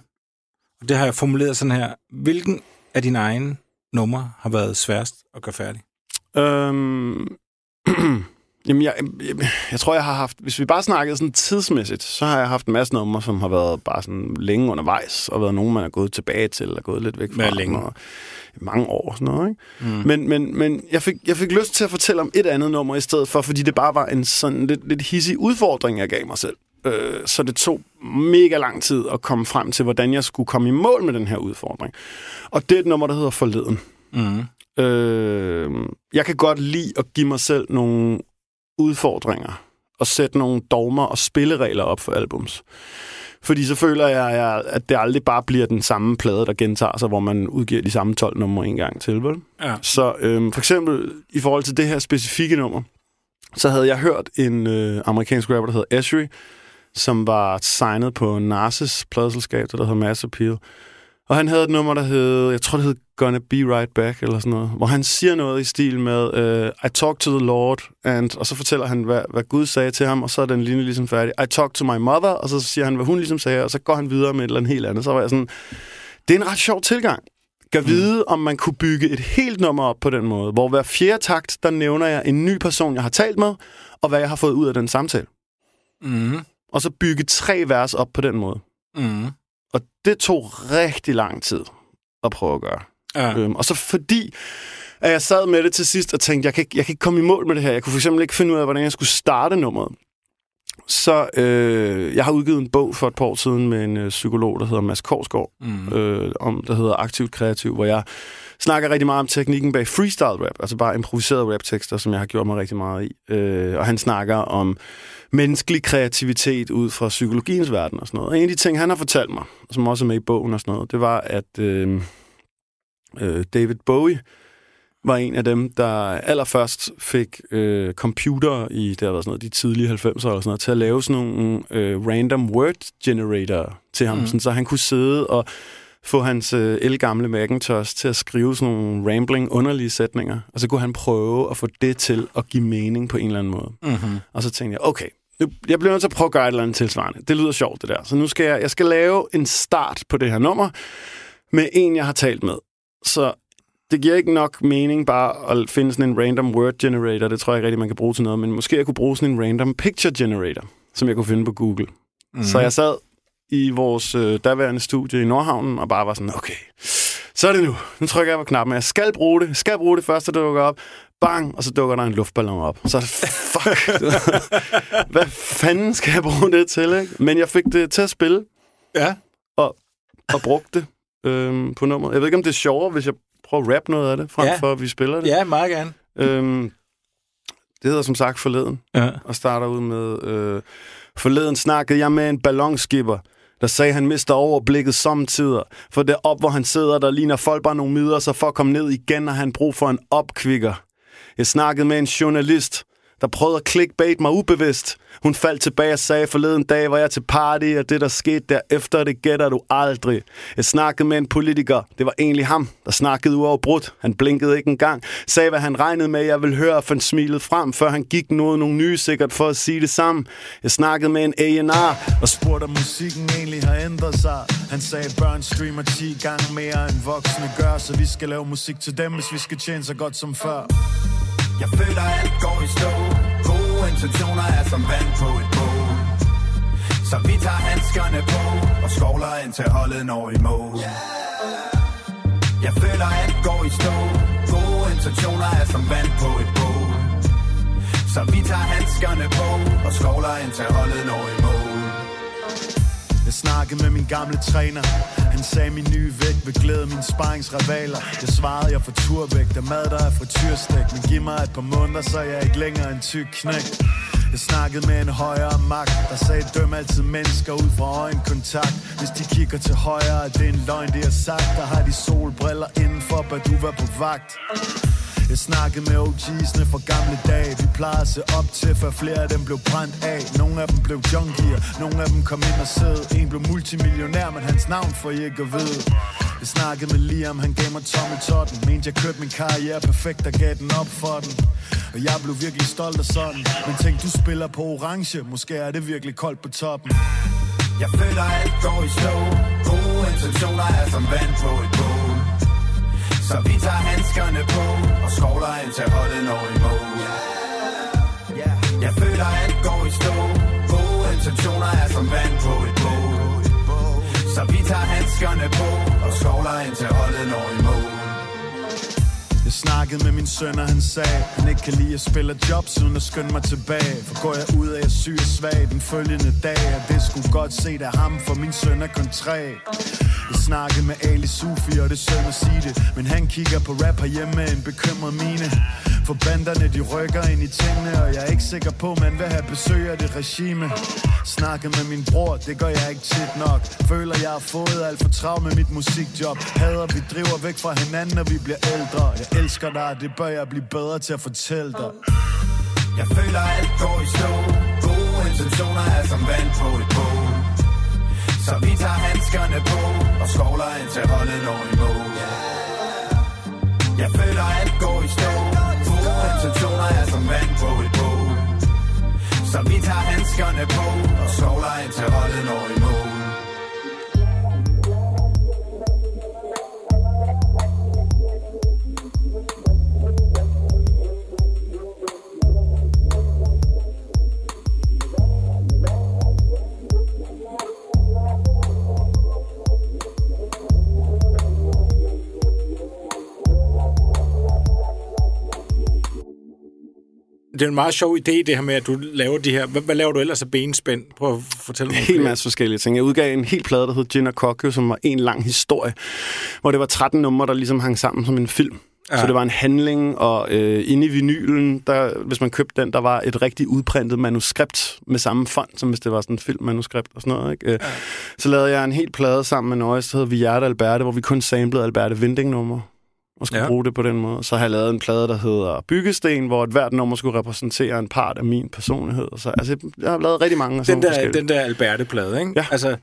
Det har jeg formuleret sådan her. Hvilken af dine egne numre har været sværest at gøre færdig? Øhm, jamen, jeg, jeg, jeg tror, jeg har haft... Hvis vi bare snakkede sådan tidsmæssigt, så har jeg haft en masse numre, som har været bare sådan længe undervejs, og været nogen, man er gået tilbage til, og gået lidt væk fra. Hvad længe? Og, mange år og sådan noget, ikke? Mm. Men, men, men jeg, fik, jeg fik lyst til at fortælle om et andet nummer i stedet for, fordi det bare var en sådan lidt, lidt hissig udfordring, jeg gav mig selv. Øh, så det tog mega lang tid at komme frem til, hvordan jeg skulle komme i mål med den her udfordring. Og det er et nummer, der hedder Forleden. Mm. Øh, jeg kan godt lide at give mig selv nogle udfordringer og sætte nogle dogmer og spilleregler op for albums. Fordi så føler jeg, at det aldrig bare bliver den samme plade, der gentager sig, hvor man udgiver de samme 12 numre en gang til. Vel? Ja. Så øhm, for eksempel i forhold til det her specifikke nummer, så havde jeg hørt en øh, amerikansk rapper, der hedder Esri, som var signet på Narses pladeselskab, der hedder Mass Appeal. Og han havde et nummer, der hed, jeg tror det hed Gonna Be Right Back, eller sådan noget, hvor han siger noget i stil med, uh, I talk to the Lord, and, og så fortæller han, hvad, hvad Gud sagde til ham, og så er den linje ligesom færdig. I talk to my mother, og så siger han, hvad hun ligesom sagde, og så går han videre med et eller andet helt andet. Så var jeg sådan, det er en ret sjov tilgang. Kan vide, om man kunne bygge et helt nummer op på den måde, hvor hver fjerde takt, der nævner jeg en ny person, jeg har talt med, og hvad jeg har fået ud af den samtale. Mm. Og så bygge tre vers op på den måde. Mm. Og det tog rigtig lang tid at prøve at gøre. Ja. Øhm, og så fordi, at jeg sad med det til sidst og tænkte, jeg kan, ikke, jeg kan ikke komme i mål med det her. Jeg kunne for eksempel ikke finde ud af, hvordan jeg skulle starte nummeret. Så øh, jeg har udgivet en bog for et par år siden med en øh, psykolog, der hedder Mads Korsgaard, Mm. øh, om, der hedder Aktivt Kreativ, hvor jeg snakker rigtig meget om teknikken bag freestyle rap, altså bare improviserede rap-tekster, som jeg har gjort mig rigtig meget i. Øh, og han snakker om menneskelig kreativitet ud fra psykologiens verden og sådan noget. Og en af de ting, han har fortalt mig, som også er med i bogen og sådan noget, det var, at øh, øh, David Bowie var en af dem, der allerførst fik øh, computer i det har været sådan noget, de tidlige 90'er eller sådan noget, til at lave sådan nogle øh, random word generator til ham, mm. sådan, så han kunne sidde og få hans øh, elgamle Macintosh til at skrive sådan nogle rambling, underlige sætninger, og så kunne han prøve at få det til at give mening på en eller anden måde. Mm-hmm. Og så tænkte jeg, okay, jeg bliver nødt til at prøve at gøre et eller andet tilsvarende. Det lyder sjovt, det der. Så nu skal jeg, jeg skal lave en start på det her nummer med en, jeg har talt med. Så det giver ikke nok mening bare at finde sådan en random word generator. Det tror jeg ikke rigtig, man kan bruge til noget. Men måske jeg kunne bruge sådan en random picture generator, som jeg kunne finde på Google. Mm. Så jeg sad i vores øh, daværende studie i Nordhavnen, og bare var sådan, okay, så er det nu. Nu trykker jeg på knappen. Jeg skal bruge det. Skal bruge det første, der dukker op. Bang, og så dukker der en luftballon op. Så fuck. Hvad fanden skal jeg bruge det til, ikke? Men jeg fik det til at spille, Ja. og brugte det øhm, på nummeret. Jeg ved ikke, om det er sjovere, hvis jeg prøver at rappe noget af det, frem ja. for at vi spiller det. Ja, meget gerne. Øhm, det hedder som sagt Forleden, Ja. og starter ud med... Øh, Forleden snakkede jeg med en ballonskipper, der sagde, han mister overblikket samtidig. For det op, hvor han sidder, der ligner folk bare nogle midler, så for at komme ned igen, har han brug for en opkvikker. Jeg snakkede med en journalist, der prøvede at clickbait mig ubevidst. Hun faldt tilbage og sagde, forleden dag var jeg til party, og det, der skete derefter, det gætter du aldrig. Jeg snakkede med en politiker. Det var egentlig ham, der snakkede uafbrudt. Han blinkede ikke engang. Sagde, hvad han regnede med, jeg ville høre, og fandt smilet frem, før han gik noget nogle nye sikkert for at sige det samme. Jeg snakkede med en A&R, og spurgte, om musikken egentlig har ændret sig. Han sagde, børn streamer 10 gange mere end voksne gør, så vi skal lave musik til dem, hvis vi skal tjene så godt som før. Jeg føler, alt går i stå. Gode intentioner er som vand på et bål Så vi tager handskerne på Og skovler ind til holdet når i mål Jeg føler, alt går i stå. Gode intentioner er som vand på et bål Så vi tager handskerne på Og skovler ind til holdet når i mål snakkede med min gamle træner. Han sagde min nye vægt vil glæde mine sparringsrivaler. Jeg svarede jeg får turvægt. Der mad der er frityrstik Men giv mig et par måneder så er jeg ikke længere en tyk knæk jeg snakkede med en højere magt Der sagde døm altid mennesker ud fra øjenkontakt. Hvis de kigger til højre er det en løgn de har sagt. Der har de solbriller indenfor Bør du være på vagt jeg snakkede med OG'sne fra gamle dage. Vi plejede at se op til, for flere af dem blev brændt af. Nogle af dem blev junkier, nogle af dem kom ind og sad. En blev multimillionær, men hans navn får I ikke at vide. Jeg snakkede med Liam, han gav mig Tommy Totten. Mente jeg kørte min karriere perfekt og gav den op for den. Og jeg blev virkelig stolt af sådan. Men tænk, du spiller på orange, måske er det virkelig koldt på toppen. Jeg føler, alt går i stå. Gode intentioner er som vand på et bål så vi tager handskerne på Og skovler ind til holdet når i mål Jeg føler alt går i stå. Gode intentioner er som vand på et bål Så vi tager handskerne på Og skovler ind til holdet når i mål snakkede med min søn, og han sagde, han ikke kan lide at spille jobs uden at skynde mig tilbage. For går jeg ud af, jeg syg og svag den følgende dag, og det skulle godt se af ham, for min søn er kun tre. Jeg snakkede med Ali Sufi, og det søn at sige det, men han kigger på rap herhjemme med en bekymret mine. For banderne, de rykker ind i tingene, og jeg er ikke sikker på, man vil have besøg af det regime. Snakke med min bror, det gør jeg ikke tit nok. Føler, jeg har fået alt for travlt med mit musikjob. Hader, vi driver væk fra hinanden, når vi bliver ældre. Jeg elsker dig, det bør jeg blive bedre til at fortælle dig. Jeg føler alt går i stå. Gode intentioner er som vand på et bål Så vi tager handskerne på Og skovler ind til holdet når i mål Jeg føler alt går i stå. Gode intentioner er som vand på et bål Så vi tager handskerne på Og skovler ind til holdet når i mål Det er en meget sjov idé, det her med, at du laver de her... Hvad, hvad laver du ellers af benspænd? Prøv at fortælle mig. En hel masse forskellige ting. Jeg udgav en helt plade, der hed Gin Kokyo, som var en lang historie, hvor det var 13 numre, der ligesom hang sammen som en film. Ja. Så det var en handling, og øh, inde i vinylen, der, hvis man købte den, der var et rigtig udprintet manuskript med samme font, som hvis det var sådan et filmmanuskript og sådan noget. Ikke? Ja. Så lavede jeg en helt plade sammen med Nøjes, der hed Vi Hjerte Alberte, hvor vi kun samlede Alberte Vinding-numre og skulle Ja. bruge det på den måde. Så har jeg lavet en plade, der hedder Byggesten, hvor et hvert nummer skulle repræsentere en part af min personlighed. Så, altså, jeg har lavet rigtig mange af Den der, den der Alberte-plade, ikke? Ja. Altså,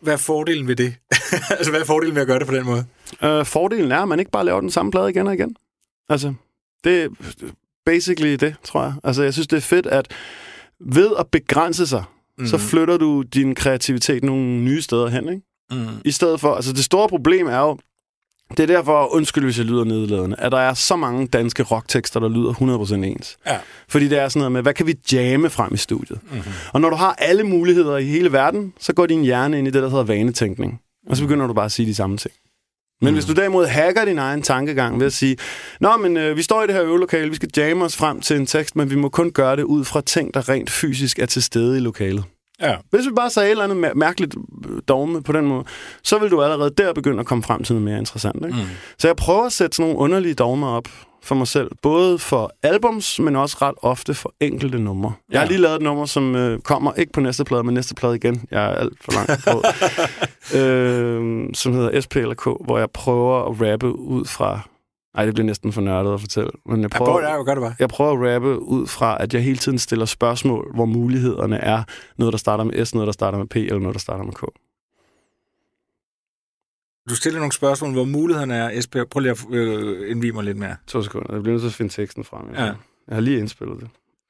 hvad er fordelen ved det? altså, hvad er fordelen ved at gøre det på den måde? Øh, fordelen er, at man ikke bare laver den samme plade igen og igen. Altså, det er basically det, tror jeg. Altså, jeg synes, det er fedt, at ved at begrænse sig, mm. så flytter du din kreativitet nogle nye steder hen, ikke? Mm. I stedet for, altså det store problem er jo, Det er derfor, undskyld hvis jeg lyder nedladende, at der er så mange danske rocktekster, der lyder 100% ens. Ja. Fordi det er sådan noget med, hvad kan vi jamme frem i studiet? Mm-hmm. Og når du har alle muligheder i hele verden, så går din hjerne ind i det, der hedder vanetænkning. Og så begynder du bare at sige de samme ting. Men mm. hvis du derimod hacker din egen tankegang ved at sige, Nå, men øh, vi står i det her øvelokale, vi skal jamme os frem til en tekst, men vi må kun gøre det ud fra ting, der rent fysisk er til stede i lokalet. Ja. Hvis vi bare sagde et eller andet mær- mærkeligt øh, dogme på den måde, så vil du allerede der begynde at komme frem til noget mere interessant. Ikke? Mm. Så jeg prøver at sætte sådan nogle underlige dogmer op for mig selv. Både for albums, men også ret ofte for enkelte numre. Ja. Jeg har lige lavet et nummer, som øh, kommer ikke på næste plade, men næste plade igen. Jeg er alt for langt på. øh, som hedder SP eller K, hvor jeg prøver at rappe ud fra... Nej, det bliver næsten for nørdet at fortælle. Men jeg Ja, prøver, prøv det, gør det bare. jeg prøver at rappe ud fra, at jeg hele tiden stiller spørgsmål, hvor mulighederne er noget, der starter med S, noget, der starter med P, eller noget, der starter med K. Du stiller nogle spørgsmål, hvor mulighederne er. Esbjerg, prøv lige at øh, indvige mig lidt mere. To sekunder. Jeg bliver nødt til at finde teksten frem. Ja. Jeg har lige indspillet det.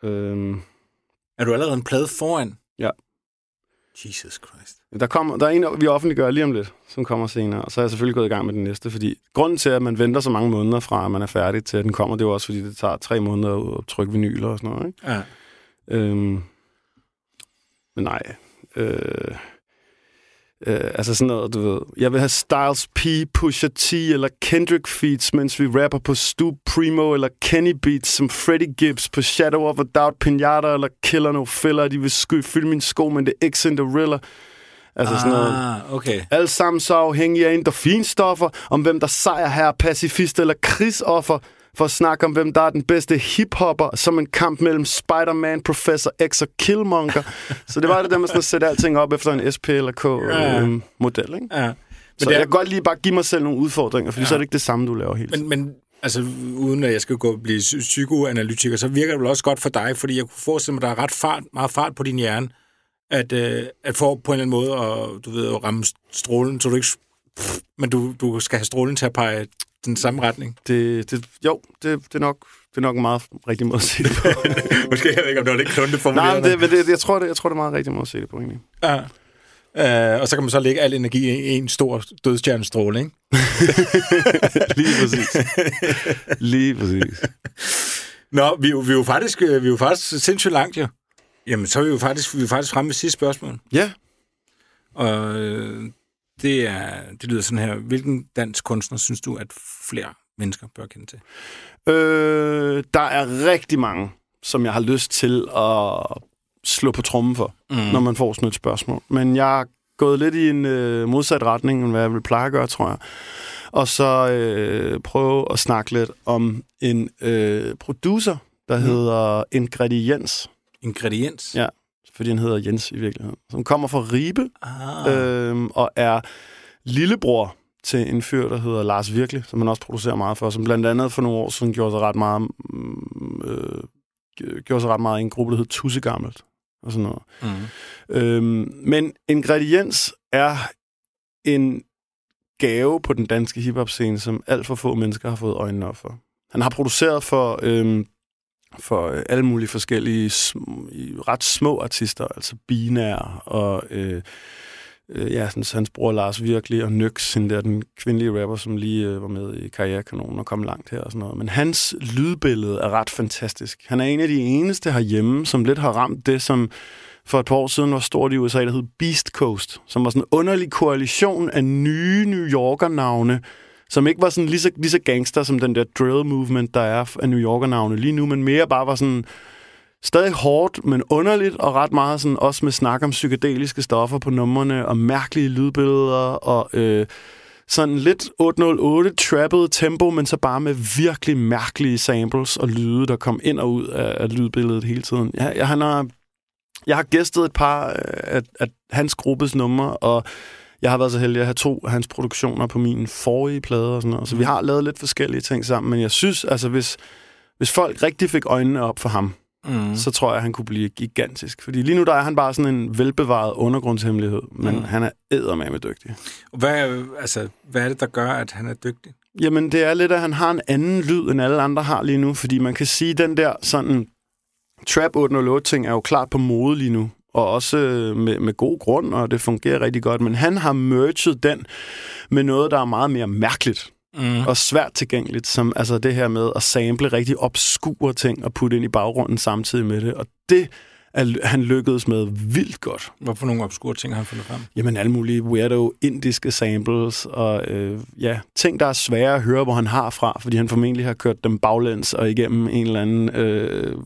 Øhm, Er du allerede en plade foran? Ja. Jesus Christ. Der, kommer, der er en, vi offentliggør lige om lidt, som kommer senere. Og så er jeg selvfølgelig gået i gang med den næste, fordi grunden til, at man venter så mange måneder fra, at man er færdig til, at den kommer, det er jo også, fordi det tager tre måneder at trykke vinyler og sådan noget. Ikke? Ja. Øhm, men nej. Øh, øh, altså sådan noget, du ved. Jeg vil have Styles P, Pusha T eller Kendrick feats, mens vi rapper på Stu Primo eller Kenny Beats som Freddie Gibbs på Shadow of a Doubt, Pinata eller Killer No Filler. De vil sky, fylde min sko, men det er ikke Cinderella. Altså sådan noget. Ah, okay. Alle sammen så afhængige af endorfinstoffer, om hvem der sejrer her, pacifist eller krigsoffer, for at snakke om, hvem der er den bedste hiphopper, som en kamp mellem Spider-Man, Professor X og Killmonger. så det var det der med sådan at sætte alting op efter en SP eller Ja. K-model, ikke? Ja. Men Så det er- jeg kan godt lige bare give mig selv nogle udfordringer, fordi Ja. ja. så er det ikke det samme, du laver tiden. Men, men altså, uden at jeg skal gå og blive psy- psykoanalytiker, så virker det vel også godt for dig, fordi jeg kunne forestille mig, at der er ret fart, meget fart på din hjerne, at, øh, at få på en eller anden måde at, du ved, at ramme strålen, så du ikke... Pff, men du, du skal have strålen til at pege den samme retning. Det, det, jo, det, det, er nok, det er nok en meget rigtig måde at se det på. Måske, jeg ved ikke, om det var lidt klunte Nej, formuleret. men det, men det, jeg, tror, det, jeg tror, det er meget rigtig måde at se det på, egentlig. Ja. Uh, og så kan man så lægge al energi i en stor dødstjernestråle, ikke? Lige præcis. Lige præcis. Nå, vi, er jo- vi, er jo faktisk, øh, vi er jo faktisk sindssygt langt, jo. Jamen, så er vi jo faktisk, vi er faktisk fremme ved sidste spørgsmål. Ja, Og øh, det, er, det lyder sådan her. Hvilken dansk kunstner synes du, at flere mennesker bør kende til? Øh, der er rigtig mange, som jeg har lyst til at slå på trommen for, mm. når man får sådan et spørgsmål. Men jeg er gået lidt i en øh, modsat retning, end hvad jeg vil pleje at gøre, tror jeg. Og så øh, prøve at snakke lidt om en øh, producer, der mm. hedder Ingrediens. Ingrediens? Ja, fordi han hedder Jens i virkeligheden. Som kommer fra Ribe, Ah. øhm, og er lillebror til en fyr, der hedder Lars Virkelig, som han også producerer meget for, som blandt andet for nogle år siden gjorde sig ret meget, mm, øh, gjorde sig ret meget i en gruppe, der hed Tussegammelt, og sådan noget. Mm. Øhm, men Ingrediens er en gave på den danske hiphop-scene, som alt for få mennesker har fået øjnene op for. Han har produceret for, øhm, for øh, alle mulige forskellige sm- ret små artister, altså Binær og øh, øh, ja, sådan, hans bror Lars Virkelig og Nyx, den der, den kvindelige rapper, som lige øh, var med i Karrierekanonen og kom langt her og sådan noget. Men hans lydbillede er ret fantastisk. Han er en af de eneste herhjemme, som lidt har ramt det, som for et par år siden var stort i USA, der hed Beast Coast, som var sådan en underlig koalition af nye New Yorker-navne, som ikke var sådan lige så, lige så gangster som den der drill movement, der er af New Yorker-navne lige nu, men mere bare var sådan stadig hårdt, men underligt, og ret meget sådan, også med snak om psykedeliske stoffer på numrene, og mærkelige lydbilleder, og øh, sådan lidt 808 trappet tempo, men så bare med virkelig mærkelige samples og lyde, der kom ind og ud af, af lydbilledet hele tiden. Jeg, jeg, han har, jeg har gæstet et par øh, af, af hans gruppes numre, og jeg har været så heldig at have to af hans produktioner på min forrige plade og sådan noget. Så vi har lavet lidt forskellige ting sammen, men jeg synes, altså hvis, hvis folk rigtig fik øjnene op for ham, Mm. så tror jeg, han kunne blive gigantisk. Fordi lige nu der er han bare sådan en velbevaret undergrundshemmelighed, men Mm. mm. han er eddermame dygtig. Hvad, altså, hvad er det, der gør, at han er dygtig? Jamen, det er lidt, at han har en anden lyd, end alle andre har lige nu, fordi man kan sige, den der sådan Trap 808-ting er jo klart på mode lige nu, og også øh, med, med god grund, og det fungerer rigtig godt, men han har merged den med noget, der er meget mere mærkeligt. mm. og svært tilgængeligt, som altså det her med at sample rigtig obskure ting og putte ind i baggrunden samtidig med det. Og det er han lykkedes med vildt godt. Hvorfor nogle obskure ting har han fundet frem? Jamen alle mulige weirdo indiske samples og øh, ja, ting, der er svære at høre, hvor han har fra, fordi han formentlig har kørt dem baglæns og igennem en eller anden øh,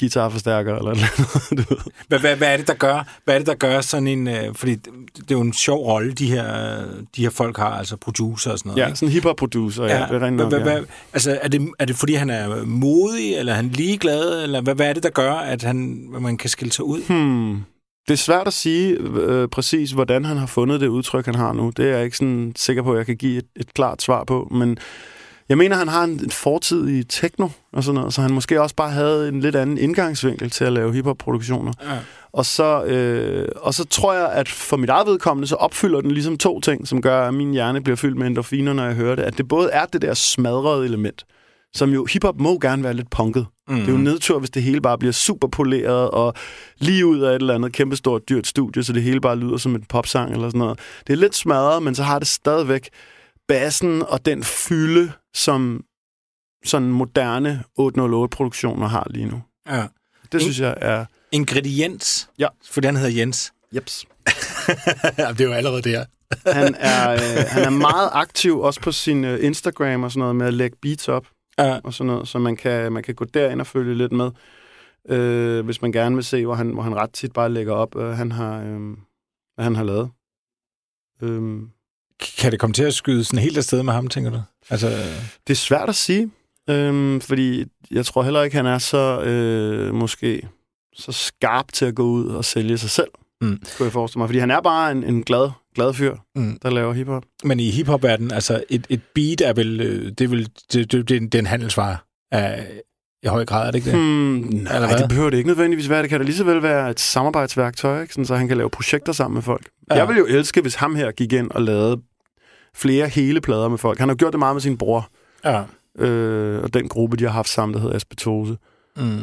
guitarforstærker eller noget. hvad, hvad, hvad, er det, der gør, hvad er det, der gør sådan en... Øh, fordi det, det er jo en sjov rolle, de her, de her folk har, altså producer og sådan noget. Ja, ikke? sådan hip-hop-producer, ja. ja det er hvad, hvad, hvad, altså, er det, er det fordi, han er modig, eller er han ligeglad, eller hvad, hvad er det, der gør, at han, man kan skille sig ud? Hmm. Det er svært at sige øh, præcis, hvordan han har fundet det udtryk, han har nu. Det er jeg ikke sådan sikker på, at jeg kan give et, et klart svar på. Men jeg mener, han har en, fortid i techno og sådan noget, så han måske også bare havde en lidt anden indgangsvinkel til at lave hiphop-produktioner. Ja. Og, så, øh, og så tror jeg, at for mit eget vedkommende, så opfylder den ligesom to ting, som gør, at min hjerne bliver fyldt med endorfiner, når jeg hører det. At det både er det der smadrede element, som jo, hiphop må gerne være lidt punket. Mm. Det er jo nedtur, hvis det hele bare bliver super poleret og lige ud af et eller andet kæmpestort dyrt studie, så det hele bare lyder som et popsang eller sådan noget. Det er lidt smadret, men så har det stadigvæk bassen og den fylde, som sådan moderne 808-produktioner har lige nu. Ja. Det synes jeg er... Ingrediens. Ja. For han hedder Jens. Jeps. det er jo allerede der. han, er, øh, han er meget aktiv også på sin øh, Instagram og sådan noget med at lægge beats op ja. og sådan noget, så man kan, man kan gå derind og følge lidt med, øh, hvis man gerne vil se, hvor han, hvor han ret tit bare lægger op, øh, han har, øh, hvad han har lavet. Øh, kan det komme til at skyde sådan helt afsted med ham, tænker du? Altså... Det er svært at sige, øh, fordi jeg tror heller ikke, han er så øh, måske så skarp til at gå ud og sælge sig selv, mm. kunne jeg forestille mig. Fordi han er bare en, en glad, glad fyr, mm. der laver hiphop. Men i hiphop-verdenen, altså et, et beat er vel, øh, det er vel, det, det, det, det er en handelsvare af, i høj grad, er det ikke det? Hmm, nej, Eller det behøver det ikke nødvendigvis være. Det kan da lige så vel være et samarbejdsværktøj, ikke? Sådan, så han kan lave projekter sammen med folk. Ja. Jeg vil jo elske, hvis ham her gik ind og lavede flere hele plader med folk. Han har gjort det meget med sin bror. Ja. Øh, og den gruppe, de har haft sammen, der hedder Asbetose. Mm.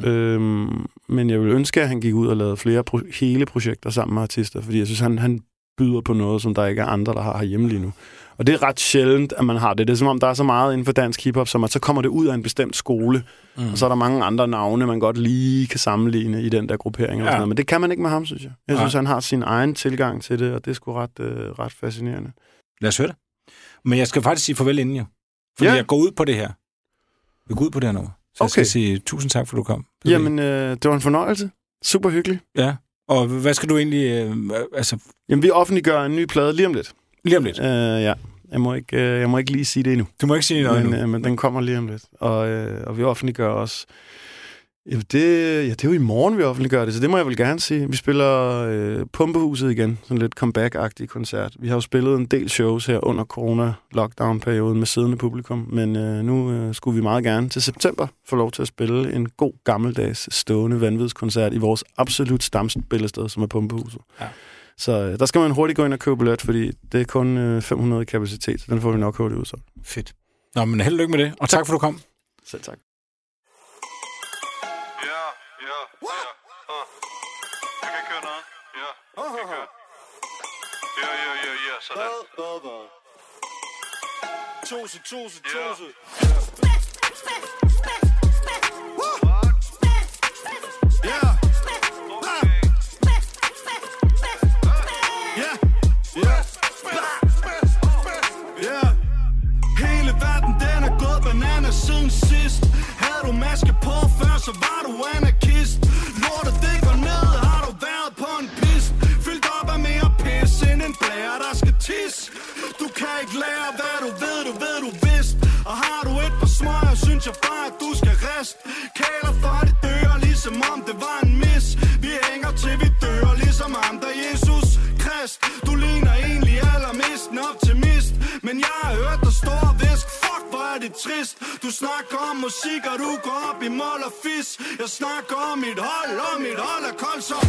Øhm, men jeg vil ønske, at han gik ud og lavede flere pro- hele projekter sammen med artister, fordi jeg synes, han, han byder på noget, som der ikke er andre, der har herhjemme lige nu. Og det er ret sjældent, at man har det. Det er som om, der er så meget inden for dansk hiphop, som at så kommer det ud af en bestemt skole, mm. og så er der mange andre navne, man godt lige kan sammenligne i den der gruppering. Ja. Eller sådan noget. Men det kan man ikke med ham, synes jeg. Jeg synes, ja. han har sin egen tilgang til det, og det er sgu ret, øh, ret fascinerende. Lad os høre det. Men jeg skal faktisk sige farvel inden jo. Fordi ja. jeg går ud på det her. Vi går ud på det her nummer. Okay. jeg skal sige tusind tak, for du kom. Jamen, øh, det var en fornøjelse. Super hyggeligt. Ja. Og hvad skal du egentlig... Øh, altså... Jamen, vi offentliggør en ny plade lige om lidt. Lige om lidt? Øh, ja. Jeg må, ikke, øh, jeg må ikke lige sige det endnu. Du må ikke sige men, endnu? Øh, men den kommer lige om lidt. Og, øh, og vi offentliggør også... Ja det, ja, det er jo i morgen, vi offentliggør det, så det må jeg vel gerne sige. Vi spiller øh, Pumpehuset igen, sådan lidt comeback-agtig koncert. Vi har jo spillet en del shows her under corona-lockdown-perioden med siddende publikum, men øh, nu øh, skulle vi meget gerne til september få lov til at spille en god gammeldags stående vanvidskoncert i vores absolut stamspillested, som er Pumpehuset. Ja. Så øh, der skal man hurtigt gå ind og købe billet, fordi det er kun øh, 500 kapacitet, så den får vi nok hurtigt ud så. Fedt. Nå, men held og lykke med det, og tak, for, at du kom. Selv tak. Ja, ja, ja, ja, sådan. Tose, tose, tose. Bananas siden sidst. Havde du maske på før, så var du anarkist. Snakker om musik, og du går op i mål og fis. Jeg snakker om mit hold, og mit hold er koldt så.